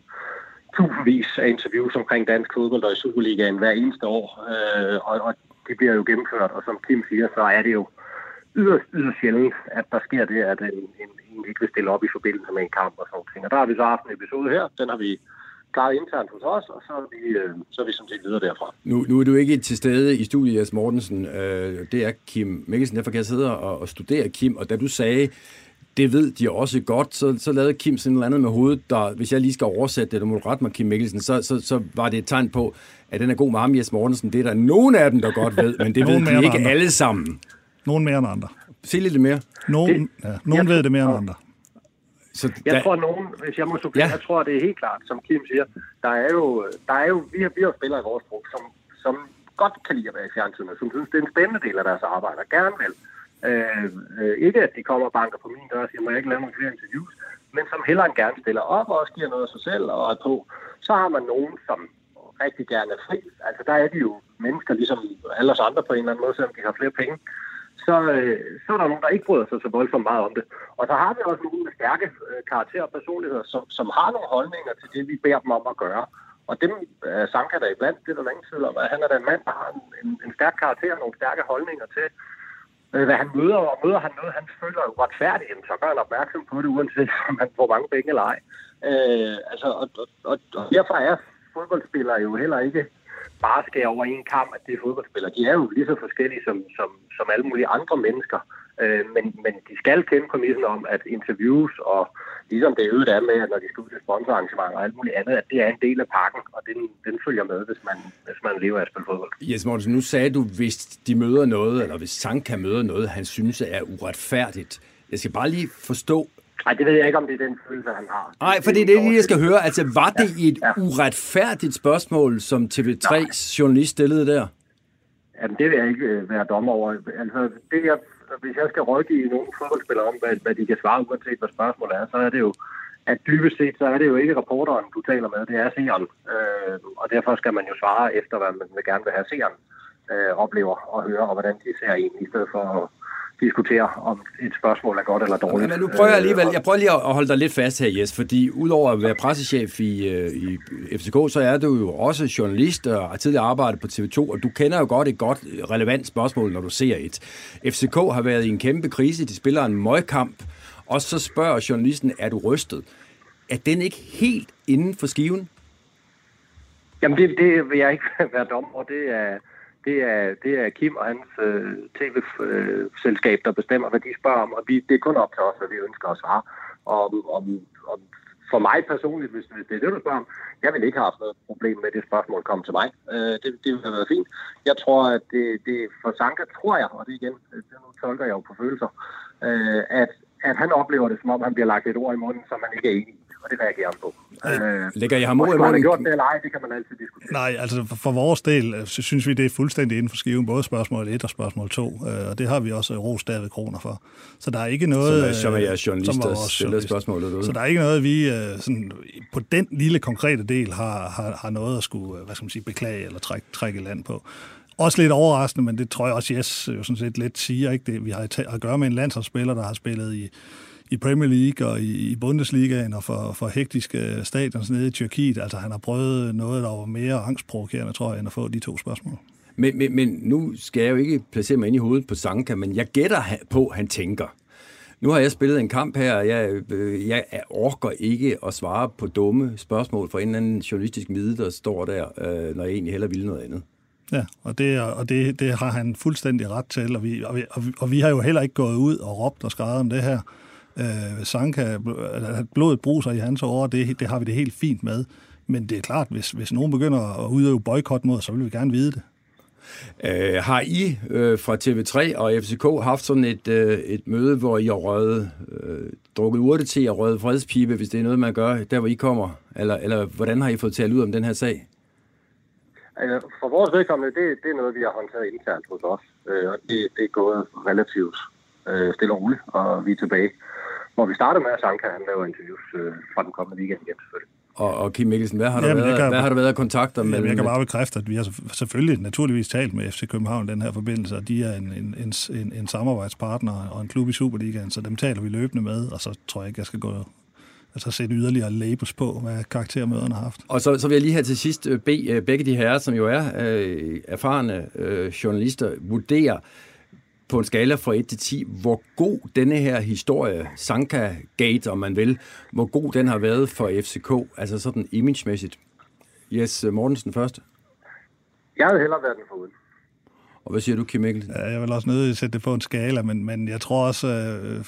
tusindvis af interviews omkring dansk fodbold og i Superligaen hver eneste år, øh, og, og det bliver jo gennemført, og som Kim siger, så er det jo yderst, yderst sjældent, at der sker det, at en, en, en ikke vil stille op i forbindelse med en kamp og sådan noget. Og der har vi så haft en episode her, den har vi klaret internt hos os, og så er vi, øh, så er vi sådan set videre derfra. Nu, nu er du ikke til stede i studiet, Jes Mortensen. Øh, det er Kim Mikkelsen. Derfor kan jeg sidde og, og studere Kim. Og da du sagde, det ved de også godt, så, så lavede Kim sådan noget andet med hovedet, der, hvis jeg lige skal oversætte det, du må du rette mig, Kim Mikkelsen, så, så, så var det et tegn på, at den er god med ham, Jes Mortensen. Det er der nogen af dem, der godt ved, men det ved de ikke andre. alle sammen. Nogen mere end andre. Se lidt mere. Nogen, ja, nogen ved det mere end andre. Så Jeg der, tror, nogen, hvis jeg må supplere, Ja. jeg tror, det er helt klart, som Kim siger, der er jo, der er jo vi har, vi har spillere i vores trup, som, som godt kan lide at være i fjernsynet, som synes, det er en spændende del af deres arbejde, og gerne vil. Øh, øh, ikke at de kommer og banker på min dør og siger, må jeg ikke lave nogle flere interviews, men som hellere end gerne stiller op og også giver noget af sig selv og er på. Så har man nogen, som rigtig gerne er fri. Altså der er de jo mennesker, ligesom alle os andre på en eller anden måde, selvom de har flere penge så, øh, så er der nogen, der ikke bryder sig så voldsomt meget om det. Og så har vi også nogle med stærke øh, karakterer og personligheder, som, som har nogle holdninger til det, vi beder dem om at gøre. Og dem er Sanka der iblandt, det er der ingen tvivl om, han er den mand, der har en, en, en stærk karakter og nogle stærke holdninger til, øh, hvad han møder, og møder han noget, han føler uretfærdigt, så gør han opmærksom på det, uanset om han får mange penge eller ej. Øh, altså, og, og, og, og derfor er fodboldspillere jo heller ikke bare skære over en kamp, at det er fodboldspillere. De er jo lige så forskellige som, som, som alle mulige andre mennesker. Øh, men, men de skal kende præmissen om, at interviews og ligesom det øvrigt er med, at når de skal ud til sponsorarrangementer og alt muligt andet, at det er en del af pakken, og den, den følger med, hvis man, hvis man lever af at spille fodbold. Jes Mortensen, nu sagde du, hvis de møder noget, eller hvis Sanka møder noget, han synes er uretfærdigt. Jeg skal bare lige forstå, Nej, det ved jeg ikke, om det er den følelse, han har. Nej, for det er det, jeg skal høre. Altså, var det et ja. uretfærdigt spørgsmål, som TV3's journalist stillede der? Jamen, det vil jeg ikke øh, være dommer over. Altså, det jeg, hvis jeg skal rådgive nogle fodboldspillere om, hvad, hvad de kan svare, uanset hvad spørgsmålet er, så er det jo, at dybest set, så er det jo ikke reporteren, du taler med, det er seeren. Øh, og derfor skal man jo svare efter, hvad man vil gerne vil have seeren øh, oplever og høre, og hvordan de ser en, i stedet for at diskutere, om et spørgsmål er godt eller dårligt. Men nu prøver jeg alligevel, jeg prøver lige at holde dig lidt fast her, Jes, fordi udover at være pressechef i, øh, i FCK, så er du jo også journalist og har tidligere arbejdet på TV2, og du kender jo godt et godt relevant spørgsmål, når du ser et. FCK har været i en kæmpe krise, de spiller en møgkamp, og så spørger journalisten, er du rystet? Er den ikke helt inden for skiven? Jamen, det, det vil jeg ikke være dom over. Det er, det er, det er Kim og hans øh, tv-selskab, der bestemmer, hvad de spørger om, og vi, det er kun op til os, hvad vi ønsker at svare. Og, og, og for mig personligt, hvis, hvis det er det, du spørger om, jeg vil ikke have haft noget problem med, det spørgsmål kom til mig. Øh, det, det ville have været fint. Jeg tror, at det, det for Sanka, tror jeg, og det igen, øh, det nu tolker jeg jo på følelser, øh, at, at han oplever det, som om han bliver lagt et ord i munden, som han ikke er enig i og det reagerer han på. Øh, Lægger I ham ord i munden? gjort det eller ej, det kan man altid diskutere. Nej, altså for, for vores del, øh, så synes vi, det er fuldstændig inden for skiven, både spørgsmål 1 og spørgsmål 2, øh, og det har vi også ros David Kroner for. Så der er ikke noget... Som er, som er journalist, der stiller spørgsmålet derude. Så der er ikke noget, vi sådan, på den lille konkrete del har, har, har noget at skulle, hvad skal man sige, beklage eller trække, trække land på. Også lidt overraskende, men det tror jeg også, Jes jo sådan set lidt siger, ikke? Det, vi har at gøre med en landsholdsspiller, der har spillet i i Premier League og i, i Bundesligaen og for, for hektiske stadions nede i Tyrkiet. Altså han har prøvet noget, der var mere angstprovokerende, tror jeg, end at få de to spørgsmål. Men, men, men nu skal jeg jo ikke placere mig ind i hovedet på Sanka, men jeg gætter på, at han tænker. Nu har jeg spillet en kamp her, og jeg, øh, jeg orker ikke at svare på dumme spørgsmål fra en eller anden journalistisk mide, der står der, øh, når jeg egentlig heller vil noget andet. Ja, og, det, og det, det har han fuldstændig ret til, og vi, og, vi, og vi har jo heller ikke gået ud og råbt og skrevet om det her øh, Sanka, at blodet bruser i hans år, det, det har vi det helt fint med. Men det er klart, hvis, hvis nogen begynder at udøve boykot mod så vil vi gerne vide det. Øh, har I øh, fra TV3 og FCK haft sådan et, øh, et møde, hvor I har røget, øh, drukket urte til og røget fredspibe, hvis det er noget, man gør, der hvor I kommer? Eller, eller hvordan har I fået talt ud om den her sag? Altså, for vores vedkommende, det, det er noget, vi har håndteret internt hos os. Øh, og det, det er gået relativt øh, stille og roligt, og vi er tilbage hvor vi starter med, at Sanka han laver interviews øh, fra den kommende weekend igen selvfølgelig. Og, og Kim Mikkelsen, hvad har, der været, kan, hvad har der været af kontakter med? Jamen, jeg kan bare bekræfte, at vi har selvfølgelig naturligvis talt med FC København den her forbindelse, og de er en, en, en, en samarbejdspartner og en klub i Superligaen, så dem taler vi løbende med, og så tror jeg ikke, jeg skal gå altså sætte yderligere labels på, hvad karaktermøderne har haft. Og så, så vil jeg lige have til sidst øh, bede øh, begge de herrer, som jo er øh, erfarne øh, journalister, vurdere, på en skala fra 1 til 10, hvor god denne her historie, Sanka Gate, om man vil, hvor god den har været for FCK, altså sådan imagemæssigt. Yes, Mortensen først. Jeg havde hellere været den foruden. Og hvad siger du, Kim Mikkelsen? Ja, jeg vil også nødt til at sætte det på en skala, men, men jeg tror også, øh,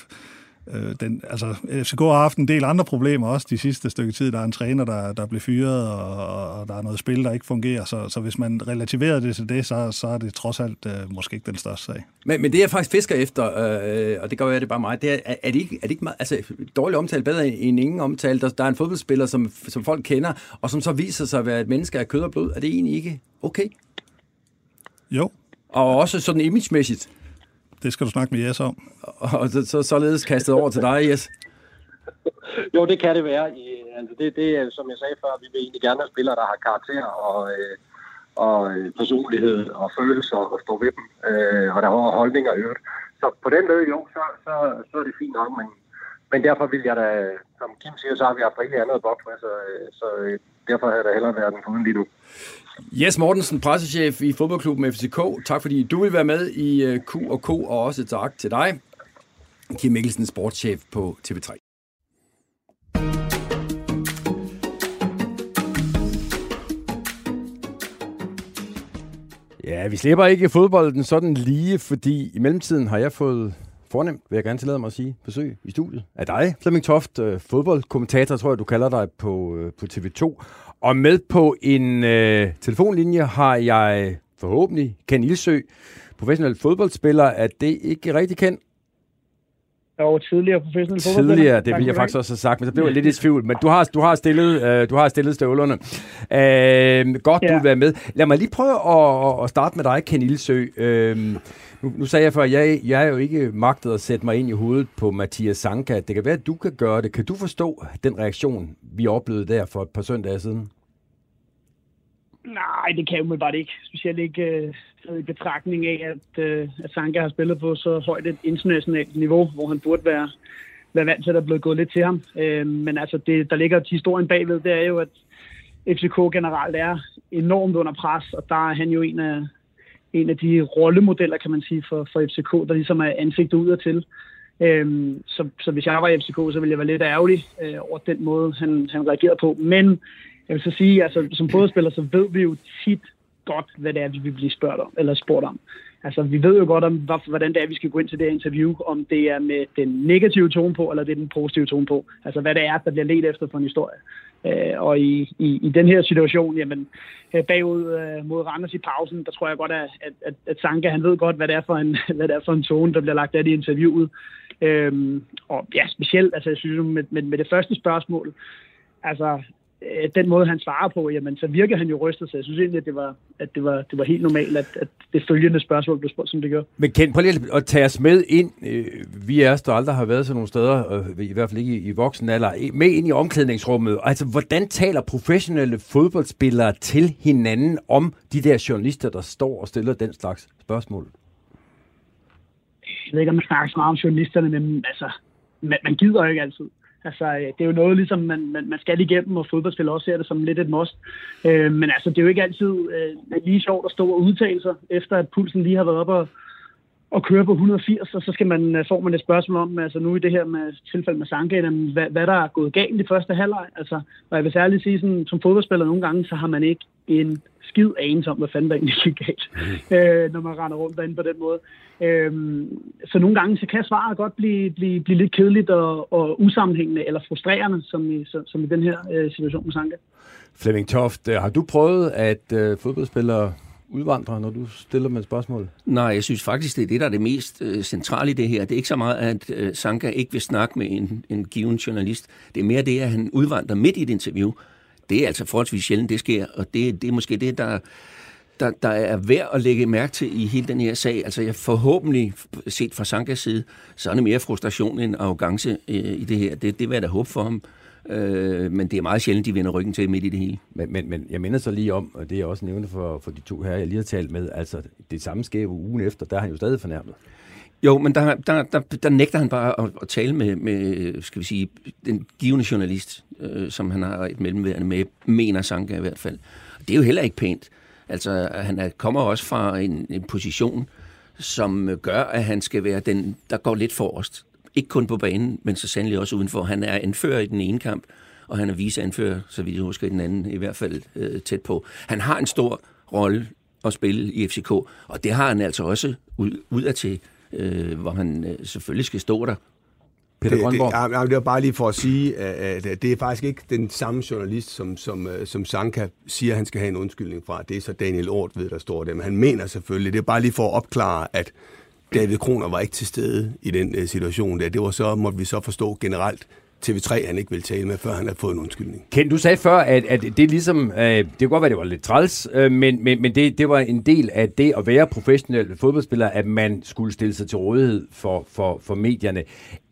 Øh, den, altså, FCK har haft en del andre problemer også de sidste stykke tid. Der er en træner, der, der blev fyret, og, og der er noget spil, der ikke fungerer. Så, så hvis man relativerer det til det, så, så er det trods alt øh, måske ikke den største sag. Men, men det jeg faktisk fisker efter, øh, og det gør jeg det bare mig, det er, er, det ikke, er det ikke meget, altså, dårlig omtale bedre end ingen omtale? Der, der er en fodboldspiller, som, som folk kender, og som så viser sig at være et menneske af kød og blod. Er det egentlig ikke okay? Jo. Og også sådan imagemæssigt. Det skal du snakke med Jes om. Og så, så således kastet over til dig, Jes. jo, det kan det være. Altså, det, det er, som jeg sagde før, vi vil egentlig gerne have spillere, der har karakter og, øh, og øh, personlighed og følelser og stå ved dem. Øh, og der har holdninger i øvrigt. Så på den måde, jo, så, så, så er det fint nok, men, men derfor vil jeg da, som Kim siger, så har vi haft rigtig andet godt med, altså, øh, så, så derfor havde der hellere været den foruden lige nu. Jes Mortensen, pressechef i fodboldklubben FCK. Tak fordi du vil være med i øh, Q&K, og også tak til dig, Kim Mikkelsen, sportschef på TV3. Ja, vi slipper ikke fodbolden sådan lige, fordi i mellemtiden har jeg fået fornemt, vil jeg gerne tillade mig at sige, besøg i studiet af dig, Flemming Toft, øh, fodboldkommentator, tror jeg, du kalder dig på, øh, på TV2. Og med på en øh, telefonlinje har jeg forhåbentlig Ken Ilsø, professionel fodboldspiller. Er det ikke rigtig kendt? Jo, tidligere professionel fodboldspiller. Tidligere, det vil jeg faktisk også have sagt, men så blev jeg lidt i tvivl. Men du har, du har, stillet, øh, du har stillet støvlerne. Øh, godt, ja. du vil være med. Lad mig lige prøve at, at starte med dig, Ken Ilsø. Øh, nu, nu sagde jeg før, jeg, jeg er jo ikke magtet at sætte mig ind i hovedet på Mathias Sanka. Det kan være, at du kan gøre det. Kan du forstå den reaktion, vi oplevede der for et par søndage siden? Nej, det kan jeg bare ikke. Specielt ikke øh, i betragtning af, at, øh, at Sanka har spillet på så højt et internationalt niveau, hvor han burde være, være vant til, at der er blevet gået lidt til ham. Øh, men altså, det, der ligger historien bagved, det er jo, at FCK generelt er enormt under pres, og der er han jo en af, en af de rollemodeller, kan man sige, for, for FCK, der ligesom er ansigtet ud og til. Øhm, så, så hvis jeg var i FCK, så ville jeg være lidt ærgerlig øh, over den måde, han, han reagerede på. Men jeg vil så sige, altså som fodboldspiller, så ved vi jo tit godt, hvad det er, vi vil blive spurgt om, eller spurgt om. Altså, vi ved jo godt, om, hvordan det er, vi skal gå ind til det her interview, om det er med den negative tone på, eller det er den positive tone på. Altså, hvad det er, der bliver let efter på en historie. Øh, og i, i, i den her situation, jamen, øh, bagud øh, mod Randers i pausen, der tror jeg godt, at, at, at Sanka, han ved godt, hvad det er for en, hvad det er for en tone, der bliver lagt af i interviewet. Øhm, og ja, specielt, altså jeg synes med, med, med det første spørgsmål, altså øh, den måde, han svarer på, jamen, så virker han jo rystet, så jeg synes egentlig, at det var, at det var, det var helt normalt, at, at det følgende spørgsmål blev spurgt, som det gør. Men Ken, prøv lige at tage os med ind. Øh, vi er der aldrig har været sådan nogle steder, i hvert fald ikke i, i voksen alder, med ind i omklædningsrummet. Altså, hvordan taler professionelle fodboldspillere til hinanden om de der journalister, der står og stiller den slags spørgsmål? Jeg ved ikke, om man snakker så meget om journalisterne, men altså, man, man gider jo ikke altid. Altså, øh, det er jo noget, ligesom man, man, man skal igennem, og fodboldspillere også ser det som lidt et must. Øh, men altså, det er jo ikke altid øh, lige sjovt at stå og udtale sig, efter at pulsen lige har været op og, og køre på 180, og så skal man, øh, får man et spørgsmål om, altså nu i det her med tilfælde med Sanka, hvad, hvad der er gået galt i første halvleg. Altså, og jeg vil særligt sige, sådan, som fodboldspiller nogle gange, så har man ikke en skid anelse om, hvad fanden der egentlig gik galt, mm. øh, når man render rundt derinde på den måde. Øhm, så nogle gange så kan svaret godt blive, blive, blive lidt kedeligt og, og usammenhængende eller frustrerende, som i, så, som i den her øh, situation med Sanka. Flemming Toft, øh, har du prøvet, at øh, fodboldspillere udvandrer, når du stiller med et spørgsmål? Nej, jeg synes faktisk, det er det, der er det mest øh, centrale i det her. Det er ikke så meget, at øh, Sanka ikke vil snakke med en, en given journalist. Det er mere det, at han udvandrer midt i et interview. Det er altså forholdsvis sjældent, det sker, og det, det er måske det, der der, der er værd at lægge mærke til i hele den her sag. Altså jeg forhåbentlig, set fra Sankas side, så er det mere frustration end arrogance øh, i det her. Det, det vil jeg da håbe for ham. Øh, men det er meget sjældent, de vender ryggen til midt i det hele. Men, men, men jeg minder så lige om, og det er også nævnt for, for de to her, jeg lige har talt med, altså det samme skæve ugen efter, der har han jo stadig fornærmet. Jo, men der, der, der, der nægter han bare at, at tale med, med, skal vi sige, den givende journalist, øh, som han har et mellemværende med, mener Sanka i hvert fald. Det er jo heller ikke pænt. Altså, han er, kommer også fra en, en position, som gør, at han skal være den, der går lidt forrest. Ikke kun på banen, men så sandelig også udenfor. Han er anfører i den ene kamp, og han er viceanfører, så vidt jeg husker, i den anden, i hvert fald øh, tæt på. Han har en stor rolle at spille i FCK, og det har han altså også ud, udad til, øh, hvor han øh, selvfølgelig skal stå der Peter Grønborg. Det, det, det var bare lige for at sige, at, det er faktisk ikke den samme journalist, som, som, øh, som Sanka siger, han skal have en undskyldning fra. Det er så Daniel Ort ved, der står der. Men han mener selvfølgelig, det er bare lige for at opklare, at David Kroner var ikke til stede i den uh, situation der. Det var så, måtte vi så forstå generelt, TV3, han ikke vil tale med, før han har fået en undskyldning. Ken, du sagde før, at, at det ligesom, øh, det kunne godt være, det var lidt træls, øh, men, men, men det, det var en del af det at være professionel fodboldspiller, at man skulle stille sig til rådighed for, for, for medierne.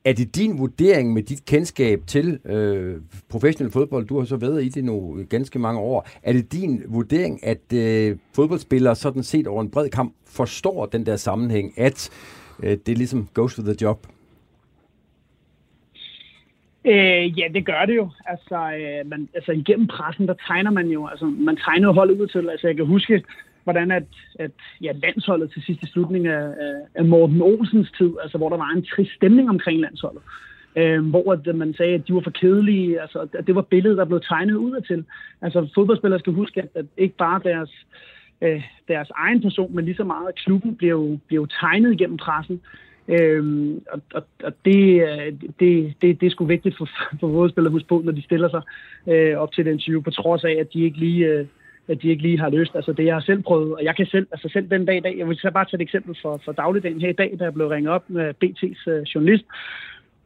Er det din vurdering med dit kendskab til øh, professionel fodbold, du har så været i det nu ganske mange år, er det din vurdering, at øh, fodboldspillere sådan set over en bred kamp forstår den der sammenhæng, at øh, det ligesom goes with the job? Øh, ja, det gør det jo. Altså, øh, man, altså igennem pressen, der tegner man jo, altså man tegner jo holdet ud til. Altså jeg kan huske, hvordan at, at ja, landsholdet til sidste slutning af, af Morten Olsens tid, altså hvor der var en trist stemning omkring landsholdet. Øh, hvor at øh, man sagde, at de var for kedelige. Altså, at det var billedet, der blev tegnet ud af til. Altså fodboldspillere skal huske, at, at ikke bare deres, øh, deres egen person, men lige så meget klubben bliver jo, bliver jo tegnet igennem pressen. Øhm, og og, og det, øh, det, det, det er sgu vigtigt for, for fodboldspillere at huske på, når de stiller sig øh, op til den interview, på trods af, at de ikke lige... Øh, at de ikke lige har løst. Altså det, jeg har selv prøvet, og jeg kan selv, altså selv den dag i dag, jeg vil så bare tage et eksempel for, for dagligdagen her i dag, da jeg blev ringet op med BT's øh, journalist,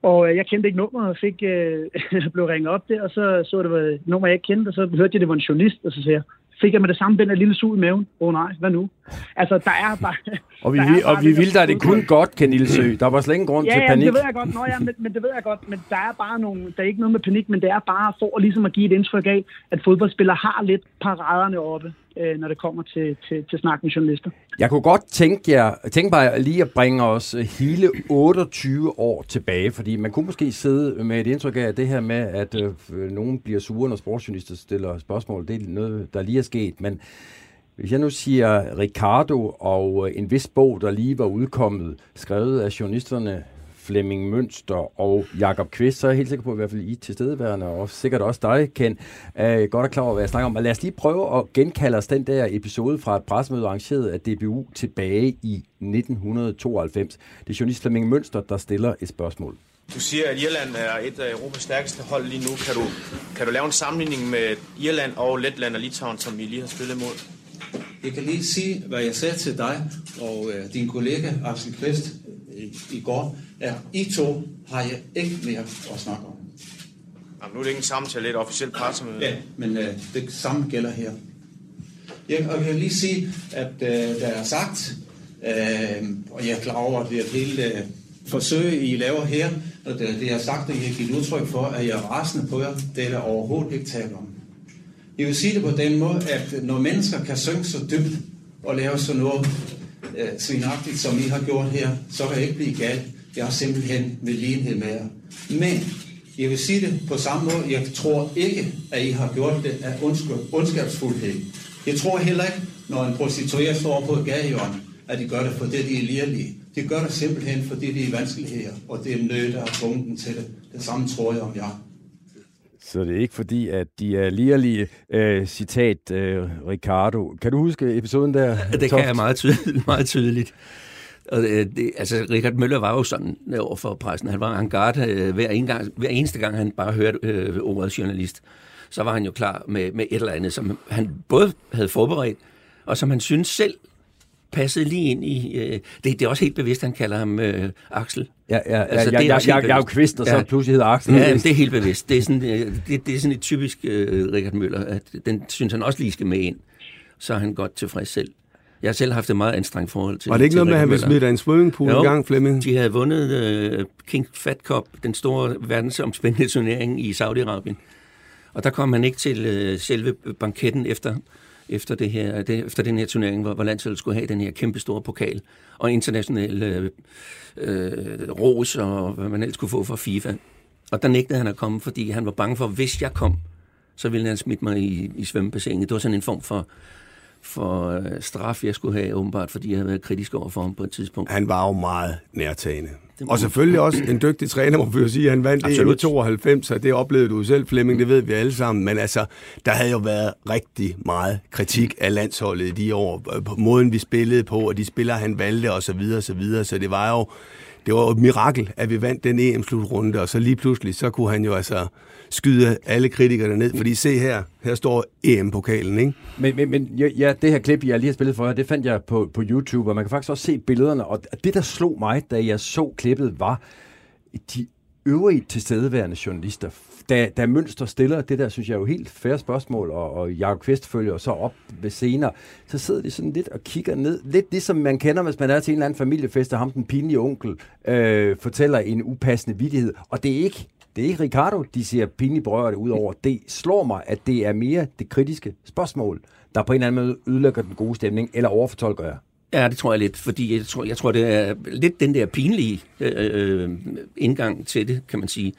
og øh, jeg kendte ikke nummeret, og fik, øh, blev ringet op der, og så så det var et nummer, jeg ikke kendte, og så hørte jeg, det var en journalist, og så siger jeg, fik jeg med det samme den der lille sug i maven. Åh oh, nej, hvad nu? Altså, der er bare... og vi, og vi ville da det kun godt, Ken Ilsø. Der var slet ingen grund ja, til ja, panik. det ved jeg godt. Nå, ja, men, men, det ved jeg godt. Men der er bare nogle... Der er ikke noget med panik, men det er bare for ligesom at give et indtryk af, at fodboldspillere har lidt paraderne oppe, øh, når det kommer til, til, til snak med journalister. Jeg kunne godt tænke, jer, tænke mig lige at bringe os hele 28 år tilbage, fordi man kunne måske sidde med et indtryk af, det her med, at øh, nogen bliver sure, når sportsjournalister stiller spørgsmål, det er noget, der lige er sket. Men hvis jeg nu siger Ricardo og øh, en vis bog, der lige var udkommet, skrevet af journalisterne Flemming Mønster og Jakob Kvist, så er jeg helt sikker på, at i hvert fald I tilstedeværende, og sikkert også dig, Ken, er godt er klar over, hvad jeg snakker om. Men lad os lige prøve at genkalde os den der episode fra et pressemøde arrangeret af DBU tilbage i 1992. Det er journalist Flemming Mønster, der stiller et spørgsmål. Du siger, at Irland er et af Europas stærkeste hold lige nu. Kan du, kan du lave en sammenligning med Irland og Letland og Litauen, som I lige har spillet mod? Jeg kan lige sige, hvad jeg sagde til dig og øh, din kollega Axel Kvist i, i går, at I to har jeg ikke mere at snakke om. Jamen, nu er det ikke en samtale, det er et officielt pressemøde. Ja, men øh, det samme gælder her. Jeg, og jeg kan lige sige, at øh, der er sagt, øh, og jeg er klar over, at det er et helt øh, forsøg, I laver her, og det, det er sagt, at jeg har givet udtryk for, at jeg er rasende på jer. Det er der overhovedet ikke tale om. Jeg vil sige det på den måde, at når mennesker kan synge så dybt og lave sådan noget øh, svinagtigt, som I har gjort her, så kan jeg ikke blive galt. Jeg har simpelthen med lignhed med jer. Men jeg vil sige det på samme måde. Jeg tror ikke, at I har gjort det af ondskabsfuldhed. Jeg tror heller ikke, når en prostitueret står på et at de gør det, fordi de er lirlige. De gør det simpelthen, fordi de er vanskeligheder, og det er nød, der har tvunget dem til det. Det samme tror jeg om jer. Så det er ikke fordi, at de er lirlige, øh, citat øh, Ricardo. Kan du huske episoden der? Det kan jeg meget tydeligt. Meget tydeligt. Og det, det, altså, Richard Møller var jo sådan over for pressen. Han var en garde øh, hver, en gang, hver eneste gang, han bare hørte øh, ordet journalist. Så var han jo klar med, med et eller andet, som han både havde forberedt, og som han synes selv passede lige ind i... Øh, det, det er også helt bevidst, han kalder ham øh, Axel. Ja, ja, altså, ja, det er jeg, jeg, jeg er jo kvist, og så ja. pludselig hedder Axel. Ja, det er helt bevidst. Det er sådan, øh, det, det er sådan et typisk øh, Richard Møller, at den synes han også lige skal med ind. Så er han godt tilfreds selv. Jeg har selv haft et meget anstrengt forhold til Var det ikke til noget med, at han ville smide dig en swimmingpool jo, en gang, Flemming? de havde vundet øh, King Fat Cup, den store verdensomspændende turnering i Saudi-Arabien. Og der kom han ikke til øh, selve banketten efter efter, det her, det, efter den her turnering, hvor, hvor landsholdet skulle have den her kæmpe store pokal, og international øh, øh, ros, og hvad man ellers kunne få fra FIFA. Og der nægtede han at komme, fordi han var bange for, at hvis jeg kom, så ville han smitte mig i, i svømmebassinet. Det var sådan en form for, for øh, straf, jeg skulle have, åbenbart, fordi jeg havde været kritisk over for ham på et tidspunkt. Han var jo meget nærtagende. Og selvfølgelig også en dygtig træner, må vi jo sige. Han vandt i 92, og det oplevede du selv, Flemming, det ved vi alle sammen. Men altså, der havde jo været rigtig meget kritik af landsholdet i de år. På måden, vi spillede på, og de spillere, han valgte, og så videre, så videre. Så det var jo det var jo et mirakel, at vi vandt den EM-slutrunde, og så lige pludselig, så kunne han jo altså skyde alle kritikerne ned, fordi se her, her står EM-pokalen, ikke? Men, men, men ja, det her klip, jeg lige har spillet for jer, det fandt jeg på, på YouTube, og man kan faktisk også se billederne, og det, der slog mig, da jeg så klippet, var de øvrige tilstedeværende journalister. Da, da Mønster stiller det der, synes jeg er jo helt færre spørgsmål, og, og Jacob Kvist følger så op ved senere, så sidder de sådan lidt og kigger ned. Lidt ligesom man kender, hvis man er til en eller anden familiefest, og ham den pinlige onkel øh, fortæller en upassende vidighed. Og det er ikke det er ikke Ricardo, de siger pinligt berørt ud over. Det slår mig, at det er mere det kritiske spørgsmål, der på en eller anden måde ødelægger den gode stemning, eller overfortolker jeg. Ja, det tror jeg lidt, fordi jeg tror, jeg tror det er lidt den der pinlige øh, øh, indgang til det, kan man sige.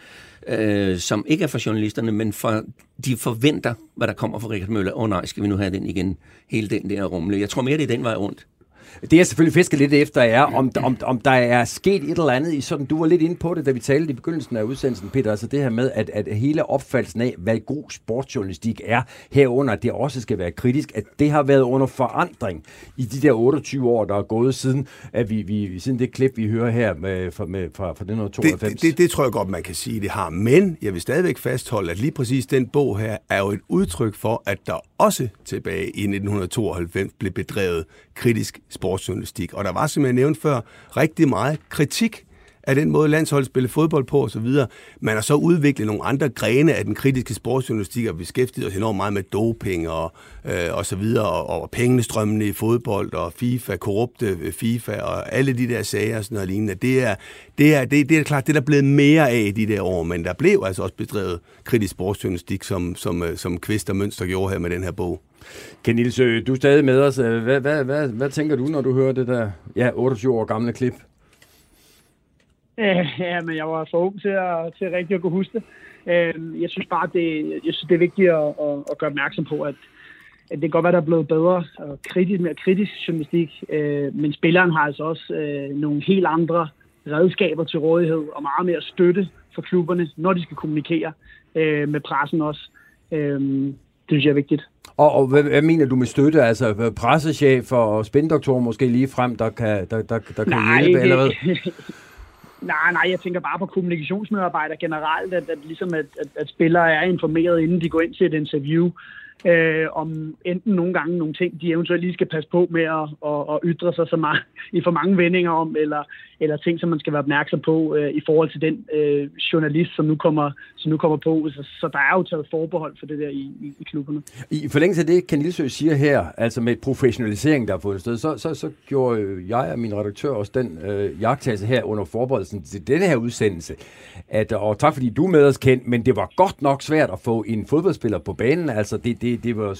øh, som ikke er for journalisterne, men for, de forventer, hvad der kommer fra Richard Møller. Åh oh, nej, skal vi nu have den igen? Hele den der rumle. Jeg tror mere, det er den vej rundt. Det jeg selvfølgelig fisker lidt efter er, om, om, om der er sket et eller andet i sådan, du var lidt inde på det, da vi talte i begyndelsen af udsendelsen, Peter, altså det her med, at, at hele opfattelsen af, hvad god sportsjournalistik er, herunder, at det også skal være kritisk, at det har været under forandring i de der 28 år, der er gået siden, at vi, vi siden det klip, vi hører her med, fra, med, fra, fra 1992. Det, det, det tror jeg godt, man kan sige, det har. Men jeg vil stadigvæk fastholde, at lige præcis den bog her er jo et udtryk for, at der også tilbage i 1992 blev bedrevet kritisk sportsjournalistik. Og der var, som jeg nævnte før, rigtig meget kritik af den måde, landsholdet spiller fodbold på osv. Man har så udviklet nogle andre grene af den kritiske sportsjournalistik og beskæftiget os enormt meget med doping og, øh, og så videre, og, og pengestrømmene i fodbold og FIFA, korrupte øh, FIFA og alle de der sager og sådan noget lignende. Det er, det er, det, det er klart, det er der blevet mere af i de der år, men der blev altså også bedrevet kritisk sportsjournalistik, som, som, øh, som Kvist og Mønster gjorde her med den her bog. Ken Nielsø, du er stadig med os. Øh, hvad, hvad, hvad, hvad tænker du, når du hører det der ja, 28 år gamle klip? Øh, ja, men jeg var for ung til at, til rigtig at kunne huske det. Øhm, jeg synes bare, det, jeg synes, det er vigtigt at, at, gøre opmærksom på, at, at det kan godt være, der er blevet bedre og kritisk, mere kritisk journalistik, øh, men spilleren har altså også øh, nogle helt andre redskaber til rådighed og meget mere støtte for klubberne, når de skal kommunikere øh, med pressen også. Øh, det synes jeg er vigtigt. Og, og hvad, hvad mener du med støtte? Altså pressechef og spindoktor måske lige frem, der kan, der, der, der kan Nej, hjælpe? Eller hvad? Nej, nej, jeg tænker bare på kommunikationsmedarbejdere generelt, at, at, ligesom at, at, at spillere er informeret, inden de går ind til et interview, øh, om enten nogle gange nogle ting, de eventuelt lige skal passe på med at, at, at ytre sig så meget, i for mange vendinger om, eller, eller ting, som man skal være opmærksom på øh, i forhold til den øh, journalist, som nu kommer, som nu kommer på. Så, så der er jo taget forbehold for det der i, i, i klubberne. I forlængelse af det, kan Nilsø siger her, altså med professionalisering, der har fundet sted, så, så, så gjorde jeg og min redaktør også den øh, jagttagelse her under forberedelsen til denne her udsendelse. At, og tak fordi du er med os, kendt, men det var godt nok svært at få en fodboldspiller på banen. Altså det, det, det var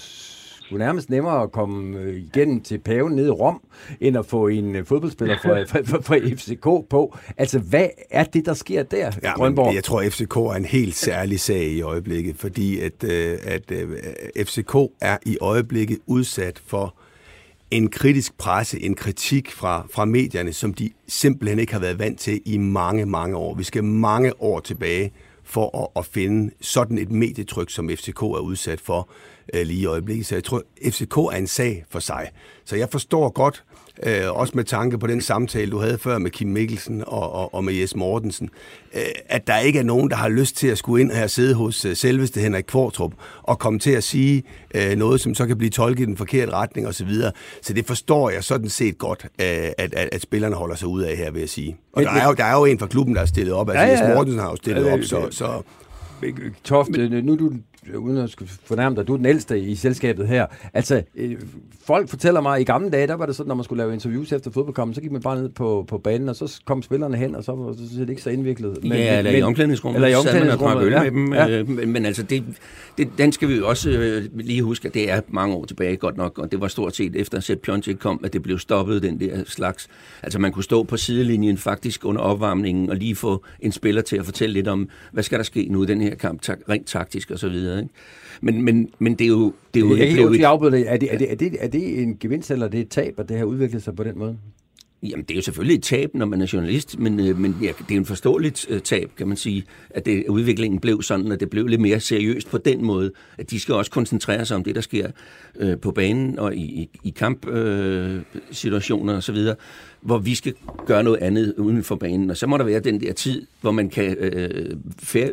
sgu nærmest nemmere at komme øh, igennem til paven nede i Rom, end at få en øh, fodboldspiller fra, fra, fra FCK på. Altså, hvad er det, der sker der, ja, Grønborg? Jeg tror, at FCK er en helt særlig sag i øjeblikket, fordi at, øh, at FCK er i øjeblikket udsat for en kritisk presse, en kritik fra, fra medierne, som de simpelthen ikke har været vant til i mange, mange år. Vi skal mange år tilbage for at, at finde sådan et medietryk, som FCK er udsat for øh, lige i øjeblikket. Så jeg tror, FCK er en sag for sig. Så jeg forstår godt, øh, også med tanke på den samtale, du havde før med Kim Mikkelsen og, og, og med Jes Mortensen, øh, at der ikke er nogen, der har lyst til at skulle ind her og sidde hos øh, selveste Henrik Kvartrup og komme til at sige øh, noget, som så kan blive tolket i den forkerte retning osv. Så, videre. så det forstår jeg sådan set godt, øh, at, at, at spillerne holder sig ud af her, vil jeg sige. Og der er, jo, der er jo en fra klubben, der er stillet op. Altså, ja, ja, ja. Jes Mortensen har jo stillet op, så... så Tofte, nu du uden at fornærme dig, du er den ældste i selskabet her. Altså, øh, folk fortæller mig, at i gamle dage, der var det sådan, når man skulle lave interviews efter fodboldkampen, så gik man bare ned på, på banen, og så kom spillerne hen, og så var det ikke så indviklet. Men, ja, eller men, i omklædningsrummet. Eller i omklædningsrummet, ja. med dem. Ja. Øh, men, men altså, det, det, den skal vi jo også øh, lige huske, at det er mange år tilbage godt nok, og det var stort set efter, Sepp Piontek kom, at det blev stoppet, den der slags. Altså, man kunne stå på sidelinjen faktisk under opvarmningen, og lige få en spiller til at fortælle lidt om, hvad skal der ske nu i den her kamp, tak, rent taktisk og så videre. Ikke? Men, men, men det er jo... Det er jo jeg er, helt er, det, er, det, er, det, er det en gevinst, eller er det et tab, at det har udviklet sig på den måde? Jamen, det er jo selvfølgelig et tab, når man er journalist, men, øh, men ja, det er en forståeligt uh, tab, kan man sige, at det, udviklingen blev sådan, at det blev lidt mere seriøst på den måde, at de skal også koncentrere sig om det, der sker uh, på banen og i, i, i kampsituationer uh, osv., hvor vi skal gøre noget andet uden for banen. Og så må der være den der tid, hvor man kan uh,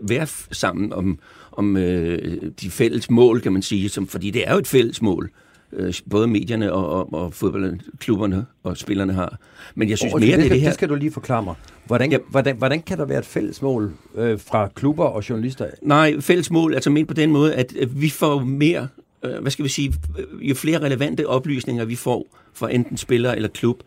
være sammen om, om øh, de fælles mål, kan man sige, som, fordi det er jo et fælles mål, øh, både medierne og, og, og fodboldklubberne og spillerne har. Men jeg synes og, mere, det, det, det her... Det skal du lige forklare mig. Hvordan, ja. hvordan, hvordan kan der være et fælles mål øh, fra klubber og journalister? Nej, fælles mål, altså ment på den måde, at vi får mere, øh, hvad skal vi sige, jo flere relevante oplysninger vi får fra enten spiller eller klub,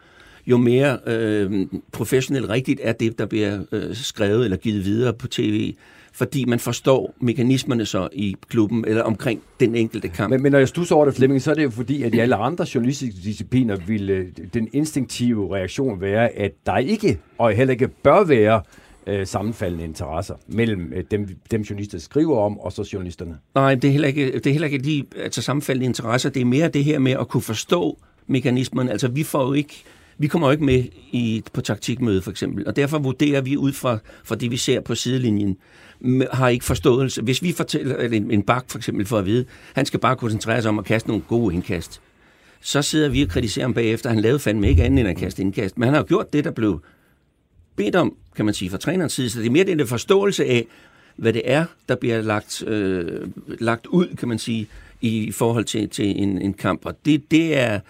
jo mere øh, professionelt rigtigt er det, der bliver øh, skrevet eller givet videre på tv fordi man forstår mekanismerne så i klubben, eller omkring den enkelte kamp. Men, men når jeg stusser over det, Flemming, så er det jo fordi, at i alle andre journalistiske discipliner vil den instinktive reaktion være, at der ikke, og heller ikke bør være, øh, sammenfaldende interesser mellem øh, dem, dem journalister skriver om, og så journalisterne. Nej, det er heller ikke, det er heller ikke lige altså, sammenfaldende interesser. Det er mere det her med at kunne forstå mekanismerne. Altså, vi får jo ikke vi kommer jo ikke med i, på taktikmøde for eksempel, og derfor vurderer vi ud fra, fra det, vi ser på sidelinjen, har ikke forståelse. Hvis vi fortæller en, en bak for eksempel for at vide, han skal bare koncentrere sig om at kaste nogle gode indkast, så sidder vi og kritiserer ham bagefter. Han lavede fandme ikke andet end at kaste indkast. Men han har gjort det, der blev bedt om, kan man sige, fra trænerens side. Så det er mere den forståelse af, hvad det er, der bliver lagt, øh, lagt ud, kan man sige, i forhold til, til en, en kamp. Og det, det er...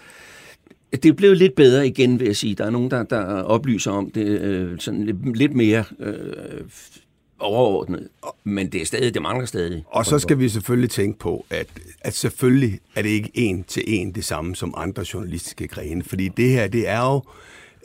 Det er blevet lidt bedre igen, vil jeg sige. Der er nogen, der, der oplyser om det øh, sådan lidt, lidt mere øh, overordnet. Men det er stadig, det mangler stadig. Og så skal vi selvfølgelig tænke på, at, at selvfølgelig er det ikke en til en det samme som andre journalistiske grene. Fordi det her, det er jo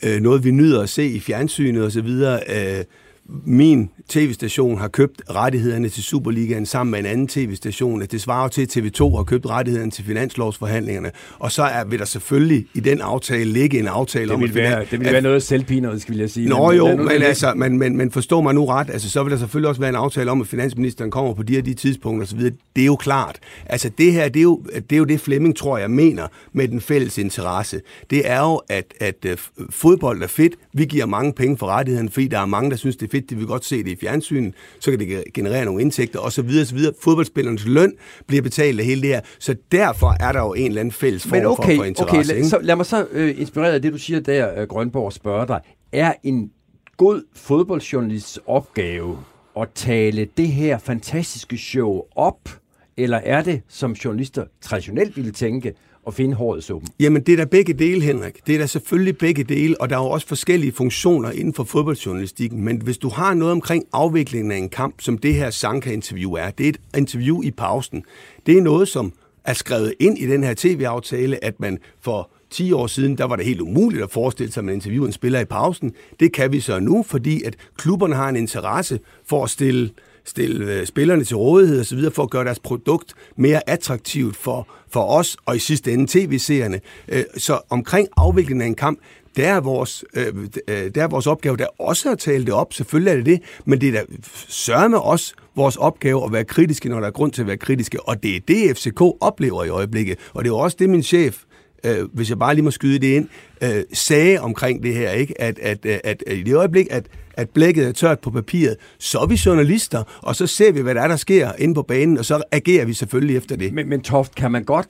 øh, noget, vi nyder at se i fjernsynet og så videre. Øh, min tv-station har købt rettighederne til Superligaen sammen med en anden tv-station. Det svarer til, at TV2 har købt rettighederne til finanslovsforhandlingerne. Og så er, vil der selvfølgelig i den aftale ligge en aftale det om... Vil være, det vil at, være noget selvpineret, skal jeg sige. Nå men, jo, men, altså, men, men, men forstå mig nu ret. Altså, så vil der selvfølgelig også være en aftale om, at finansministeren kommer på de her de tidspunkter osv. Det er jo klart. Altså det her, det er jo det, er jo det Flemming, tror jeg, mener med den fælles interesse. Det er jo, at, at uh, fodbold er fedt. Vi giver mange penge for rettighederne, fordi der er mange, der synes, det er fedt. De vil godt se det i fjernsynet. Så kan det generere nogle indtægter osv. osv. Fodboldspillernes løn bliver betalt af hele det her. Så derfor er der jo en eller anden fælles form Men okay, for, for interesse. Okay, lad, så, lad mig så øh, inspireret af det, du siger der, øh, Grønborg, spørge dig. Er en god fodboldjournalists opgave at tale det her fantastiske show op, eller er det, som journalister traditionelt ville tænke, at finde håret i suppen? Jamen, det er da begge dele, Henrik. Det er da selvfølgelig begge dele, og der er jo også forskellige funktioner inden for fodboldjournalistikken. Men hvis du har noget omkring afviklingen af en kamp, som det her Sanka-interview er, det er et interview i pausen. Det er noget, som er skrevet ind i den her tv-aftale, at man for 10 år siden, der var det helt umuligt at forestille sig, at man interviewer en spiller i pausen. Det kan vi så nu, fordi at klubberne har en interesse for at stille stille øh, spillerne til rådighed osv., for at gøre deres produkt mere attraktivt for, for os, og i sidste ende tv-seerne. Øh, så omkring afviklingen af en kamp, der er, vores, øh, øh der er vores opgave der også at tale det op. Selvfølgelig er det det, men det er da sørme også vores opgave at være kritiske, når der er grund til at være kritiske. Og det er det, FCK oplever i øjeblikket. Og det er også det, min chef, øh, hvis jeg bare lige må skyde det ind, øh, sagde omkring det her, ikke? At, at, at, at i det øjeblik, at, at blækket er tørt på papiret, så er vi journalister, og så ser vi, hvad der er, der sker inde på banen, og så agerer vi selvfølgelig efter det. Men, men Toft, kan man godt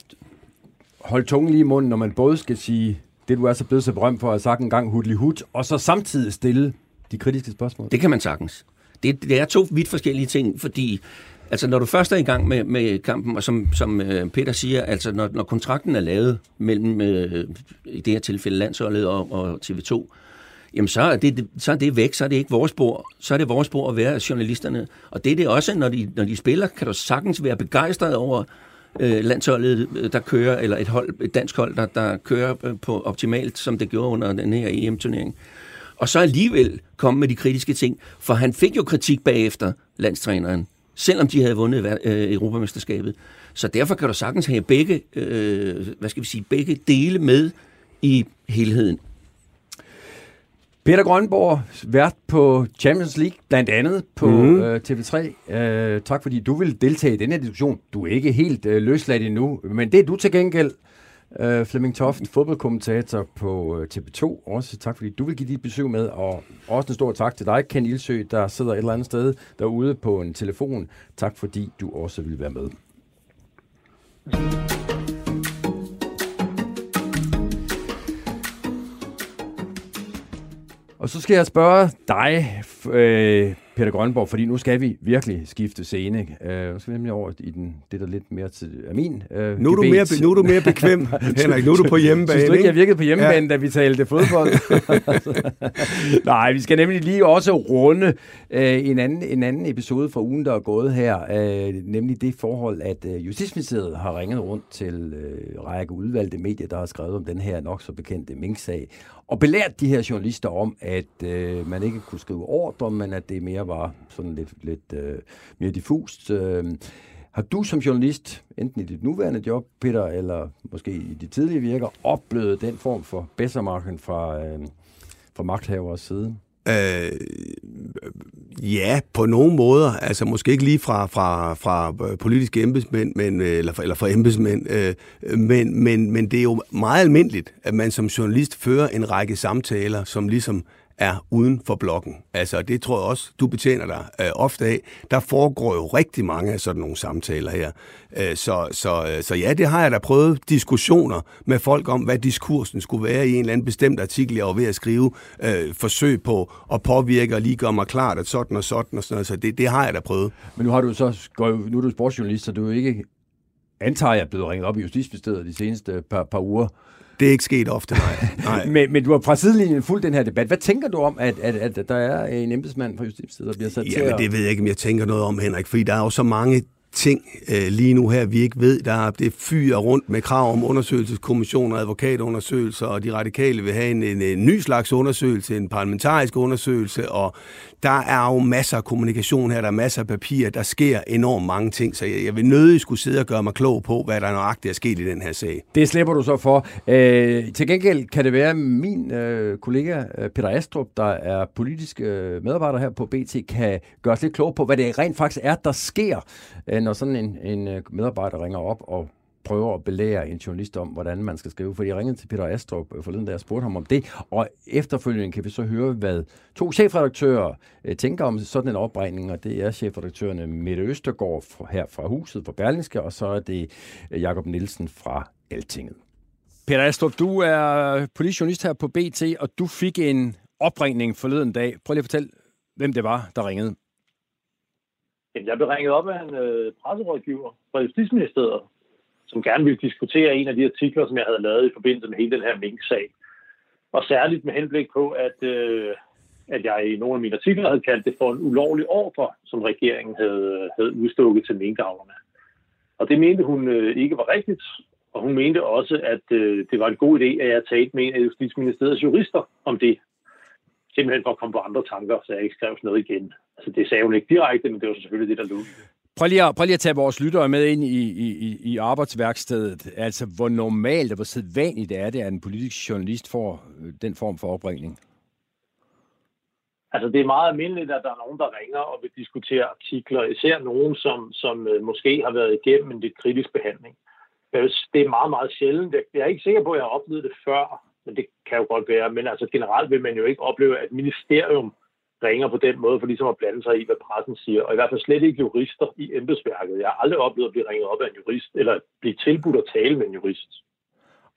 holde tungen lige i munden, når man både skal sige, det du er så blevet så berømt for at have sagt en gang hudlig hud, og så samtidig stille de kritiske spørgsmål? Det kan man sagtens. Det, det er to vidt forskellige ting, fordi Altså, når du først er i gang med, med kampen, og som, som øh, Peter siger, altså, når, når kontrakten er lavet mellem, øh, i det her tilfælde, landsholdet og, og TV2, jamen så er, det, så er det væk, så er det ikke vores spor. Så er det vores spor at være journalisterne. Og det er det også, når de, når de spiller, kan du sagtens være begejstret over øh, landsholdet, øh, der kører, eller et, hold, et dansk hold, der, der kører øh, på optimalt, som det gjorde under den her EM-turnering. Og så alligevel komme med de kritiske ting, for han fik jo kritik bagefter, landstræneren selvom de havde vundet øh, Europamesterskabet. Så derfor kan du sagtens have begge, øh, hvad skal vi sige, begge dele med i helheden. Peter Grønborg, vært på Champions League, blandt andet på mm. øh, TV3. Øh, tak fordi du vil deltage i denne diskussion. Du er ikke helt øh, løsladt endnu, men det er du til gengæld. Uh, Flemming Toft, fodboldkommentator på øh, TV2. Også tak, fordi du vil give dit besøg med, og også en stor tak til dig, Ken Ilsø, der sidder et eller andet sted derude på en telefon. Tak, fordi du også vil være med. Og så skal jeg spørge dig, øh, Peter Grønborg, fordi nu skal vi virkelig skifte scene. Uh, nu skal vi nemlig over i den, det, der lidt mere til er min uh, nu, er du mere, nu er du mere bekvem, Henrik. Nu er du på hjemmebane. Synes du ikke, jeg virkede på hjemmebane, ja. da vi talte fodbold? Nej, vi skal nemlig lige også runde uh, en, anden, en anden episode fra ugen, der er gået her. Uh, nemlig det forhold, at uh, Justitsministeriet har ringet rundt til uh, række udvalgte medier, der har skrevet om den her nok så bekendte Mink-sag og belært de her journalister om, at øh, man ikke kunne skrive ordre, men at det mere var sådan lidt, lidt øh, mere diffust. Øh, har du som journalist, enten i dit nuværende job, Peter, eller måske i de tidlige virker, oplevet den form for bedsermarken fra, øh, fra magthaveres side? Øh, ja, på nogle måder. Altså måske ikke lige fra, fra, fra øh, politiske embedsmænd, men, øh, eller, eller fra embedsmænd, øh, men, men, men det er jo meget almindeligt, at man som journalist fører en række samtaler, som ligesom er uden for blokken. Altså, det tror jeg også, du betjener dig øh, ofte af. Der foregår jo rigtig mange af sådan nogle samtaler her. Øh, så, så, øh, så ja, det har jeg da prøvet diskussioner med folk om, hvad diskursen skulle være i en eller anden bestemt artikel, jeg var ved at skrive. Øh, forsøg på at påvirke og lige gøre mig klart, at sådan og sådan og sådan noget. Så det, det har jeg da prøvet. Men nu har du så, nu er du sportsjournalist, så du er jo ikke antager jeg er blevet ringet op i Justitsministeriet de seneste par, par uger det er ikke sket ofte, nej. nej. men, men du har fra sidelinjen fuldt den her debat. Hvad tænker du om, at, at, at der er en embedsmand fra Justitsministeriet, der bliver sat ja, til at... det ved jeg ikke, om jeg tænker noget om, Henrik, fordi der er jo så mange ting øh, lige nu her, vi ikke ved. Der er det fyrer rundt med krav om undersøgelseskommissioner, advokatundersøgelser, og de radikale vil have en, en, en ny slags undersøgelse, en parlamentarisk undersøgelse, og der er jo masser af kommunikation her, der er masser af papir, der sker enormt mange ting, så jeg, jeg vil nødig skulle sidde og gøre mig klog på, hvad der nøjagtigt er sket i den her sag. Det slipper du så for. Øh, til gengæld kan det være, at min øh, kollega øh, Peter Astrup, der er politisk øh, medarbejder her på BT, kan gøre os lidt klog på, hvad det rent faktisk er, der sker, øh, når sådan en, en øh, medarbejder ringer op og prøver at belære en journalist om, hvordan man skal skrive. For jeg ringede til Peter Astrup øh, forleden, da jeg spurgte ham om det, og efterfølgende kan vi så høre, hvad to chefredaktører øh, tænker om sådan en opregning, og det er chefredaktørerne Mette Østergaard her fra Huset for Berlingske, og så er det Jakob Nielsen fra Altinget. Peter Astrup, du er politisk journalist her på BT, og du fik en opringning forleden dag. Prøv lige at fortælle, hvem det var, der ringede. Jeg blev ringet op af en øh, presserådgiver fra Justitsministeriet, som gerne ville diskutere en af de artikler, som jeg havde lavet i forbindelse med hele den her mink-sag. Og særligt med henblik på, at, øh, at jeg i nogle af mine artikler havde kaldt det for en ulovlig ordre, som regeringen havde, havde udstukket til minkavlerne. Og det mente hun øh, ikke var rigtigt, og hun mente også, at øh, det var en god idé, at jeg talte med en af Justitsministeriets jurister om det. Simpelthen for at komme på andre tanker, så jeg ikke skrev noget igen. Altså det sagde hun ikke direkte, men det var selvfølgelig det, der lå. Prøv lige, at, prøv lige at tage vores lyttere med ind i, i, i arbejdsværkstedet. Altså, hvor normalt og hvor sædvanligt er det, at en politisk journalist får øh, den form for opringning? Altså, det er meget almindeligt, at der er nogen, der ringer og vil diskutere artikler. Især nogen, som, som øh, måske har været igennem en lidt kritisk behandling. Det er meget, meget sjældent. Jeg er ikke sikker på, at jeg har oplevet det før, men det kan jo godt være. Men altså, generelt vil man jo ikke opleve, at ministerium ringer på den måde for ligesom at blande sig i, hvad pressen siger. Og i hvert fald slet ikke jurister i embedsværket. Jeg har aldrig oplevet at blive ringet op af en jurist, eller blive tilbudt at tale med en jurist.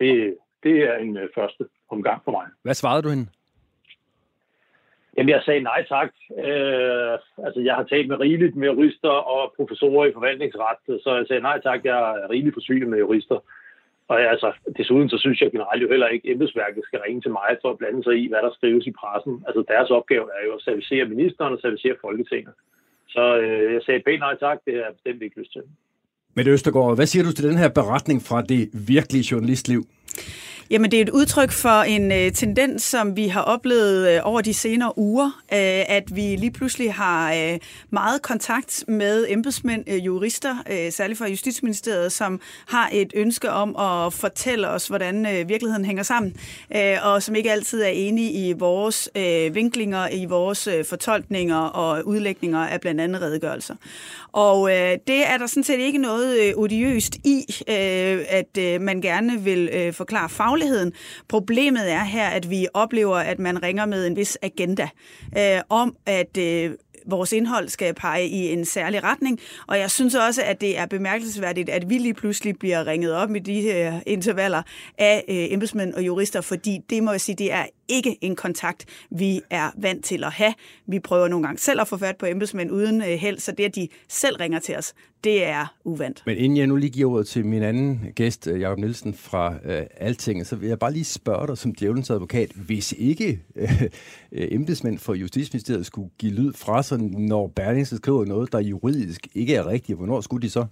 Det, det er en uh, første omgang for mig. Hvad svarede du hende? Jamen, jeg sagde nej tak. Øh, altså, jeg har talt med rigeligt med jurister og professorer i forvaltningsret, så jeg sagde nej tak. Jeg er rigeligt forsynet med jurister. Og altså, desuden så synes jeg generelt jo heller ikke, at embedsværket skal ringe til mig for at blande sig i, hvad der skrives i pressen. Altså deres opgave er jo at servicere ministeren og servicere Folketinget. Så øh, jeg sagde pænt nej tak, det har jeg bestemt ikke lyst til. Mette Østergaard, hvad siger du til den her beretning fra det virkelige journalistliv? Jamen, det er et udtryk for en øh, tendens, som vi har oplevet øh, over de senere uger, øh, at vi lige pludselig har øh, meget kontakt med embedsmænd, øh, jurister, øh, særligt fra Justitsministeriet, som har et ønske om at fortælle os, hvordan øh, virkeligheden hænger sammen, øh, og som ikke altid er enige i vores øh, vinklinger, i vores øh, fortolkninger og udlægninger af blandt andet redegørelser. Og øh, det er der sådan set ikke noget øh, odiøst i, øh, at øh, man gerne vil øh, forklare fagligheden. Problemet er her, at vi oplever, at man ringer med en vis agenda øh, om, at øh, vores indhold skal pege i en særlig retning. Og jeg synes også, at det er bemærkelsesværdigt, at vi lige pludselig bliver ringet op med de her intervaller af øh, embedsmænd og jurister, fordi det må jeg sige, det er ikke en kontakt, vi er vant til at have. Vi prøver nogle gange selv at få fat på embedsmænd uden øh, held, så det, at de selv ringer til os, det er uvandt. Men inden jeg nu lige giver ordet til min anden gæst, øh, Jacob Nielsen fra øh, Altinget, så vil jeg bare lige spørge dig som djævelens advokat, hvis ikke øh, embedsmænd for Justitsministeriet skulle give lyd fra sig, når Berlingske skriver noget, der juridisk ikke er rigtigt, hvornår skulle de så?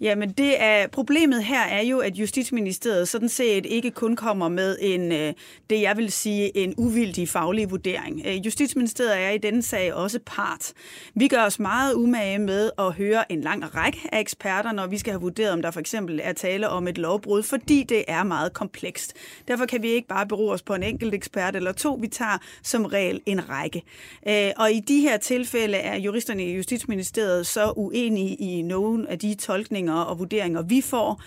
Jamen, det er, problemet her er jo, at Justitsministeriet sådan set ikke kun kommer med en, øh, det jeg vil sige, sige, en uvildig faglig vurdering. Øh, Justitsministeriet er i denne sag også part. Vi gør os meget umage med at høre en lang række af eksperter, når vi skal have vurderet, om der for eksempel er tale om et lovbrud, fordi det er meget komplekst. Derfor kan vi ikke bare bero os på en enkelt ekspert eller to. Vi tager som regel en række. Øh, og i de her tilfælde er juristerne i Justitsministeriet så uenige i nogle af de tolkninger og vurderinger, vi får.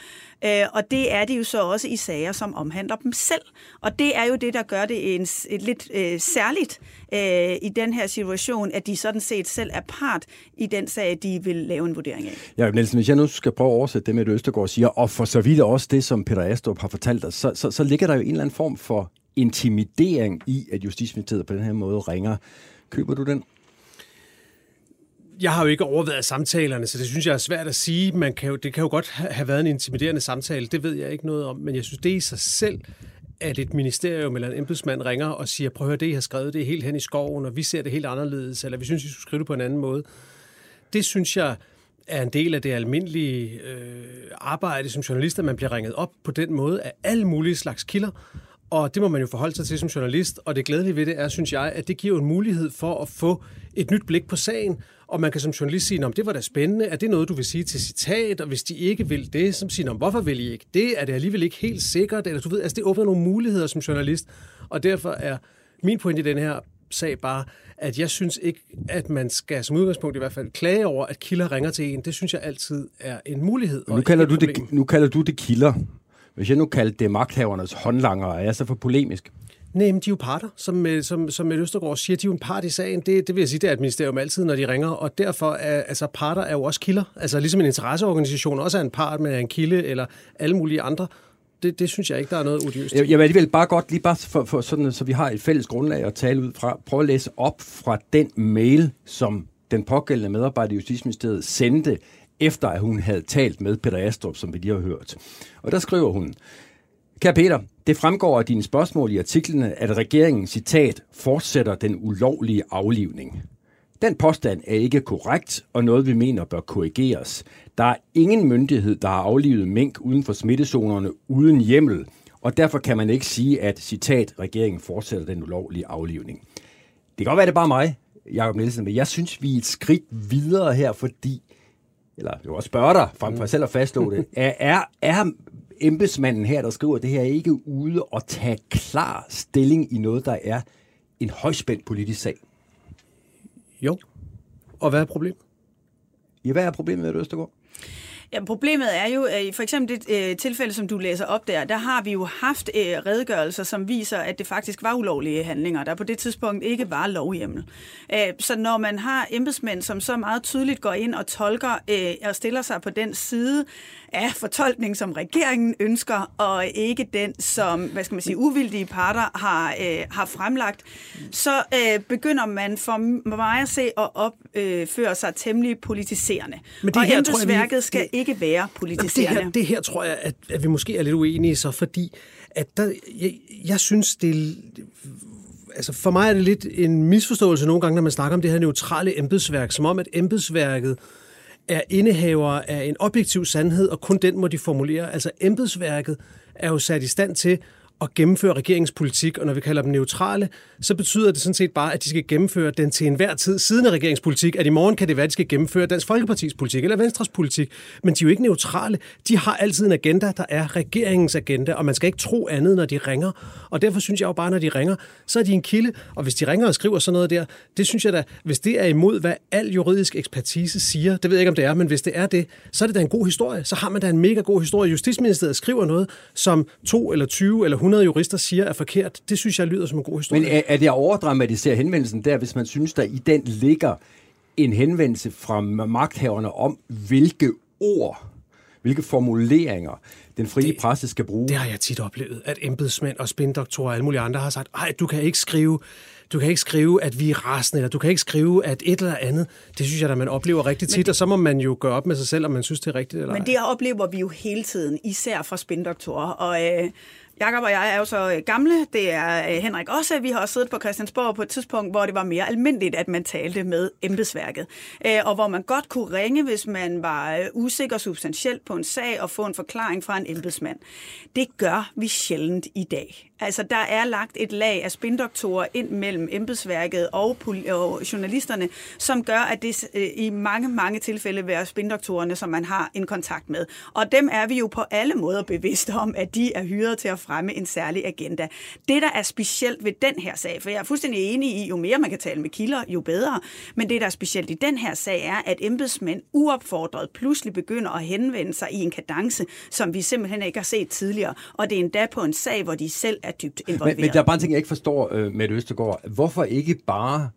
Øh, og det er det jo så også i sager, som omhandler dem selv. Og det er jo det, der gør det en, et lidt øh, særligt øh, i den her situation, at de sådan set selv er part i den sag, de vil lave en vurdering af. Ja, Nielsen, hvis jeg nu skal prøve at oversætte det med, det Østergaard siger, og for så vidt også det, som Peter Astrup har fortalt os, så, så, så ligger der jo en eller anden form for intimidering i, at Justitsministeriet på den her måde ringer. Køber du den? Jeg har jo ikke overvejet samtalerne, så det synes jeg er svært at sige. Man kan jo, det kan jo godt have været en intimiderende samtale, det ved jeg ikke noget om, men jeg synes, det i sig selv, at et ministerium eller en embedsmand ringer og siger, prøv at høre, det I har skrevet, det er helt hen i skoven, og vi ser det helt anderledes, eller vi synes, I skulle skrive det på en anden måde. Det synes jeg er en del af det almindelige øh, arbejde som journalist, at man bliver ringet op på den måde af alle mulige slags kilder, og det må man jo forholde sig til som journalist, og det glædelige ved det er, synes jeg, at det giver en mulighed for at få et nyt blik på sagen, og man kan som journalist sige, om det var da spændende, er det noget, du vil sige til citat, og hvis de ikke vil det, så siger hvorfor vil I ikke det? Er det alligevel ikke helt sikkert? Eller du ved, altså det åbner nogle muligheder som journalist, og derfor er min point i den her sag bare, at jeg synes ikke, at man skal som udgangspunkt i hvert fald klage over, at kilder ringer til en. Det synes jeg altid er en mulighed. Nu kalder, du det, nu kalder du det kilder. Hvis jeg nu kaldte det magthavernes håndlanger, er jeg så for polemisk? Nej, men de er jo parter, som, øh, som, som Mette Østergaard siger, de er jo en part i sagen. Det, det vil jeg sige, det er et ministerium altid, når de ringer, og derfor er altså, parter er jo også kilder. Altså ligesom en interesseorganisation også er en part med en kilde, eller alle mulige andre. Det, det synes jeg ikke, der er noget odiøst. Jeg, jeg vil alligevel bare godt, lige bare for, for sådan, så vi har et fælles grundlag at tale ud fra, Prøv at læse op fra den mail, som den pågældende medarbejder i Justitsministeriet sendte, efter at hun havde talt med Peter Astrup, som vi lige har hørt. Og der skriver hun, Kære Peter, det fremgår af dine spørgsmål i artiklerne, at regeringen, citat, fortsætter den ulovlige aflivning. Den påstand er ikke korrekt, og noget vi mener bør korrigeres. Der er ingen myndighed, der har aflivet mink uden for smittezonerne uden hjemmel, og derfor kan man ikke sige, at, citat, regeringen fortsætter den ulovlige aflivning. Det kan godt være, det er bare mig, Jacob Nielsen, men jeg synes, vi er et skridt videre her, fordi, eller jeg vil også spørge dig, frem for selv at fastslå det, er, er, er embedsmanden her, der skriver det her, ikke ude og tage klar stilling i noget, der er en højspændt politisk sag? Jo. Og hvad er problemet? Ja, hvad er problemet med Østergaard? Ja, problemet er jo, at i for eksempel det øh, tilfælde, som du læser op der, der har vi jo haft øh, redegørelser, som viser, at det faktisk var ulovlige handlinger, der på det tidspunkt ikke var lovhjemmel. Øh, så når man har embedsmænd, som så meget tydeligt går ind og tolker øh, og stiller sig på den side af fortolkning, som regeringen ønsker, og ikke den, som hvad skal man sige, uvildige parter har, øh, har fremlagt, så øh, begynder man for mig at se at opføre sig temmelig politiserende. Men det og her, embedsværket tror jeg, vi, skal ikke være politiserende. Det her, det her tror jeg, at, at vi måske er lidt uenige så, fordi at der, jeg, jeg synes, det altså for mig er det lidt en misforståelse nogle gange, når man snakker om det her neutrale embedsværk, som om at embedsværket er indehaver af en objektiv sandhed, og kun den må de formulere. Altså embedsværket er jo sat i stand til at gennemføre regeringspolitik, og når vi kalder dem neutrale, så betyder det sådan set bare, at de skal gennemføre den til enhver tid siden af regeringspolitik, at i morgen kan det være, at de skal gennemføre Dansk Folkepartis politik eller Venstres politik, men de er jo ikke neutrale. De har altid en agenda, der er regeringens agenda, og man skal ikke tro andet, når de ringer. Og derfor synes jeg jo bare, når de ringer, så er de en kilde, og hvis de ringer og skriver sådan noget der, det synes jeg da, hvis det er imod, hvad al juridisk ekspertise siger, det ved jeg ikke, om det er, men hvis det er det, så er det da en god historie. Så har man da en mega god historie. Justitsministeriet skriver noget, som to eller 20 eller 100 jurister siger er forkert. Det synes jeg lyder som en god historie. Men er, er det at overdramatisere henvendelsen der, hvis man synes, der i den ligger en henvendelse fra magthaverne om, hvilke ord, hvilke formuleringer den frie det, presse skal bruge? Det har jeg tit oplevet, at embedsmænd og spindoktorer og alle mulige andre har sagt, ej, du kan ikke skrive du kan ikke skrive, at vi er rasende, eller du kan ikke skrive, at et eller andet. Det synes jeg, at man oplever rigtig tit, det, og så må man jo gøre op med sig selv, om man synes, det er rigtigt eller Men det oplever vi jo hele tiden, især fra spindoktorer. Og øh, Jakob og jeg er jo så øh, gamle, det er øh, Henrik også. Vi har også siddet på Christiansborg på et tidspunkt, hvor det var mere almindeligt, at man talte med embedsværket. Øh, og hvor man godt kunne ringe, hvis man var usikker substantielt på en sag og få en forklaring fra en embedsmand. Det gør vi sjældent i dag. Altså, der er lagt et lag af spindoktorer ind mellem embedsværket og, og journalisterne, som gør, at det i mange, mange tilfælde vil være spindoktorerne, som man har en kontakt med. Og dem er vi jo på alle måder bevidste om, at de er hyret til at fremme en særlig agenda. Det, der er specielt ved den her sag, for jeg er fuldstændig enig i, jo mere man kan tale med kilder, jo bedre, men det, der er specielt i den her sag, er, at embedsmænd uopfordret pludselig begynder at henvende sig i en kadence, som vi simpelthen ikke har set tidligere, og det er endda på en sag, hvor de selv er dybt involveret. Men, men der er bare en ting, jeg ikke forstår øh, med Østergaard. Hvorfor ikke bare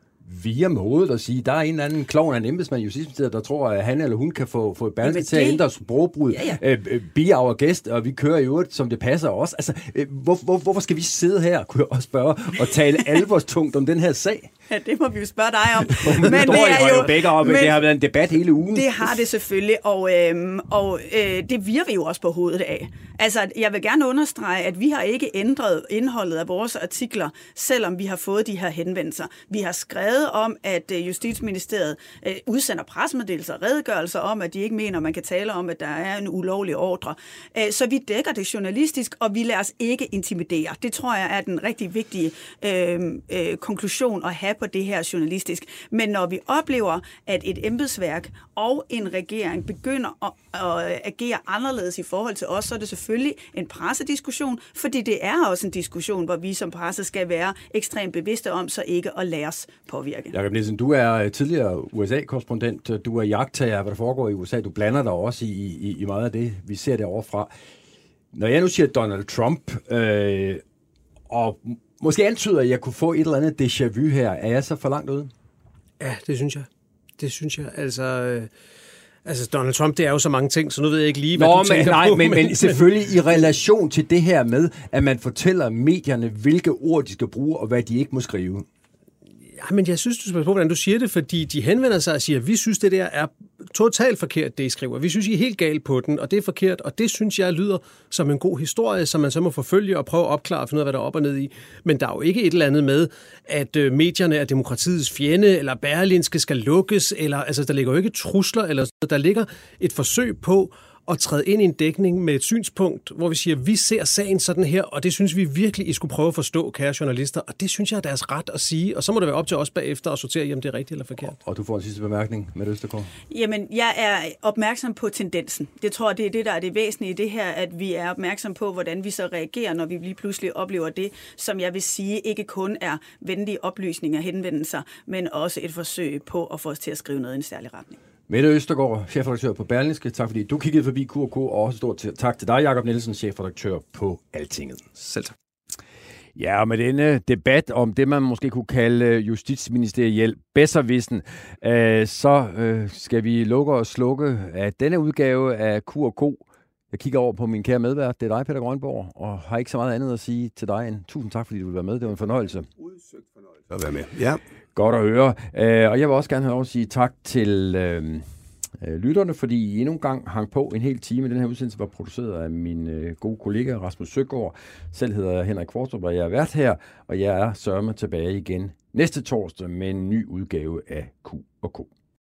via måde at sige, der er en eller anden klovn af en embedsmand i Justitsministeriet, der tror, at han eller hun kan få, få Berlingske til at ændre sprogbrud. Ja, ja. Øh, øh, be our guest, og vi kører i øvrigt, som det passer os. Altså, øh, hvor, hvor, hvorfor skal vi sidde her, kunne jeg også spørge, og tale alvorstungt om den her sag? Ja, det må vi jo spørge dig om. men det er jo begge op, men, det har været en debat hele ugen. Det har det selvfølgelig, og, øhm, og øh, det virker vi jo også på hovedet af. Altså, jeg vil gerne understrege, at vi har ikke ændret indholdet af vores artikler, selvom vi har fået de her henvendelser. Vi har skrevet om, at øh, Justitsministeriet øh, udsender pressemeddelelser og redegørelser om, at de ikke mener, man kan tale om, at der er en ulovlig ordre. Øh, så vi dækker det journalistisk, og vi lader os ikke intimidere. Det tror jeg er den rigtig vigtige øh, øh, konklusion at have på det her journalistisk. Men når vi oplever, at et embedsværk og en regering begynder at, at agere anderledes i forhold til os, så er det selvfølgelig en pressediskussion, fordi det er også en diskussion, hvor vi som presse skal være ekstremt bevidste om, så ikke at lade os påvirke. Jakob Nielsen, du er øh, tidligere USA-korrespondent, du er jagttager af, hvad der foregår i USA. Du blander dig også i, i, i meget af det, vi ser derovre fra. Når jeg nu siger Donald Trump, øh, og måske antyder, at jeg kunne få et eller andet déjà vu her, er jeg så for langt ude? Ja, det synes jeg. Det synes jeg. Altså... Øh Altså, Donald Trump, det er jo så mange ting, så nu ved jeg ikke lige, hvad Nå, du tænker nej, på. Men, men selvfølgelig i relation til det her med, at man fortæller medierne, hvilke ord de skal bruge, og hvad de ikke må skrive. Ja, men jeg synes, du skal på, hvordan du siger det, fordi de henvender sig og siger, vi synes, det der er totalt forkert, det I skriver. Vi synes, I er helt galt på den, og det er forkert, og det synes jeg lyder som en god historie, som man så må forfølge og prøve at opklare og finde ud af, hvad der er op og ned i. Men der er jo ikke et eller andet med, at øh, medierne er demokratiets fjende, eller Berlinske skal lukkes, eller altså, der ligger jo ikke trusler, eller der ligger et forsøg på at træde ind i en dækning med et synspunkt, hvor vi siger, vi ser sagen sådan her, og det synes vi virkelig, I skulle prøve at forstå, kære journalister, og det synes jeg er deres ret at sige, og så må det være op til os bagefter at sortere, om det er rigtigt eller forkert. Og, og du får en sidste bemærkning med Østergaard. Jamen, jeg er opmærksom på tendensen. Det tror jeg, det er det, der er det væsentlige i det her, at vi er opmærksom på, hvordan vi så reagerer, når vi lige pludselig oplever det, som jeg vil sige, ikke kun er venlige oplysninger og henvendelser, men også et forsøg på at få os til at skrive noget i en særlig retning. Mette Østergaard, chefredaktør på Berlingske. Tak fordi du kiggede forbi QK, og også stort tak til dig, Jakob Nielsen, chefredaktør på Altinget. Selv tak. Ja, og med denne debat om det, man måske kunne kalde justitsministeriel bedservissen, øh, så øh, skal vi lukke og slukke af denne udgave af QK. Jeg kigger over på min kære medvært, det er dig, Peter Grønborg, og har ikke så meget andet at sige til dig end tusind tak, fordi du vil være med. Det var en fornøjelse. Udsøgt fornøjelse at være med. Ja. Godt at høre. Øh, og jeg vil også gerne have lov at sige tak til øhm, øh, lytterne, fordi I endnu en gang hang på en hel time. Den her udsendelse var produceret af min øh, gode kollega Rasmus Søgaard. Selv hedder jeg Henrik Kvartrup, og jeg er vært her, og jeg er sørme tilbage igen næste torsdag med en ny udgave af Q&K.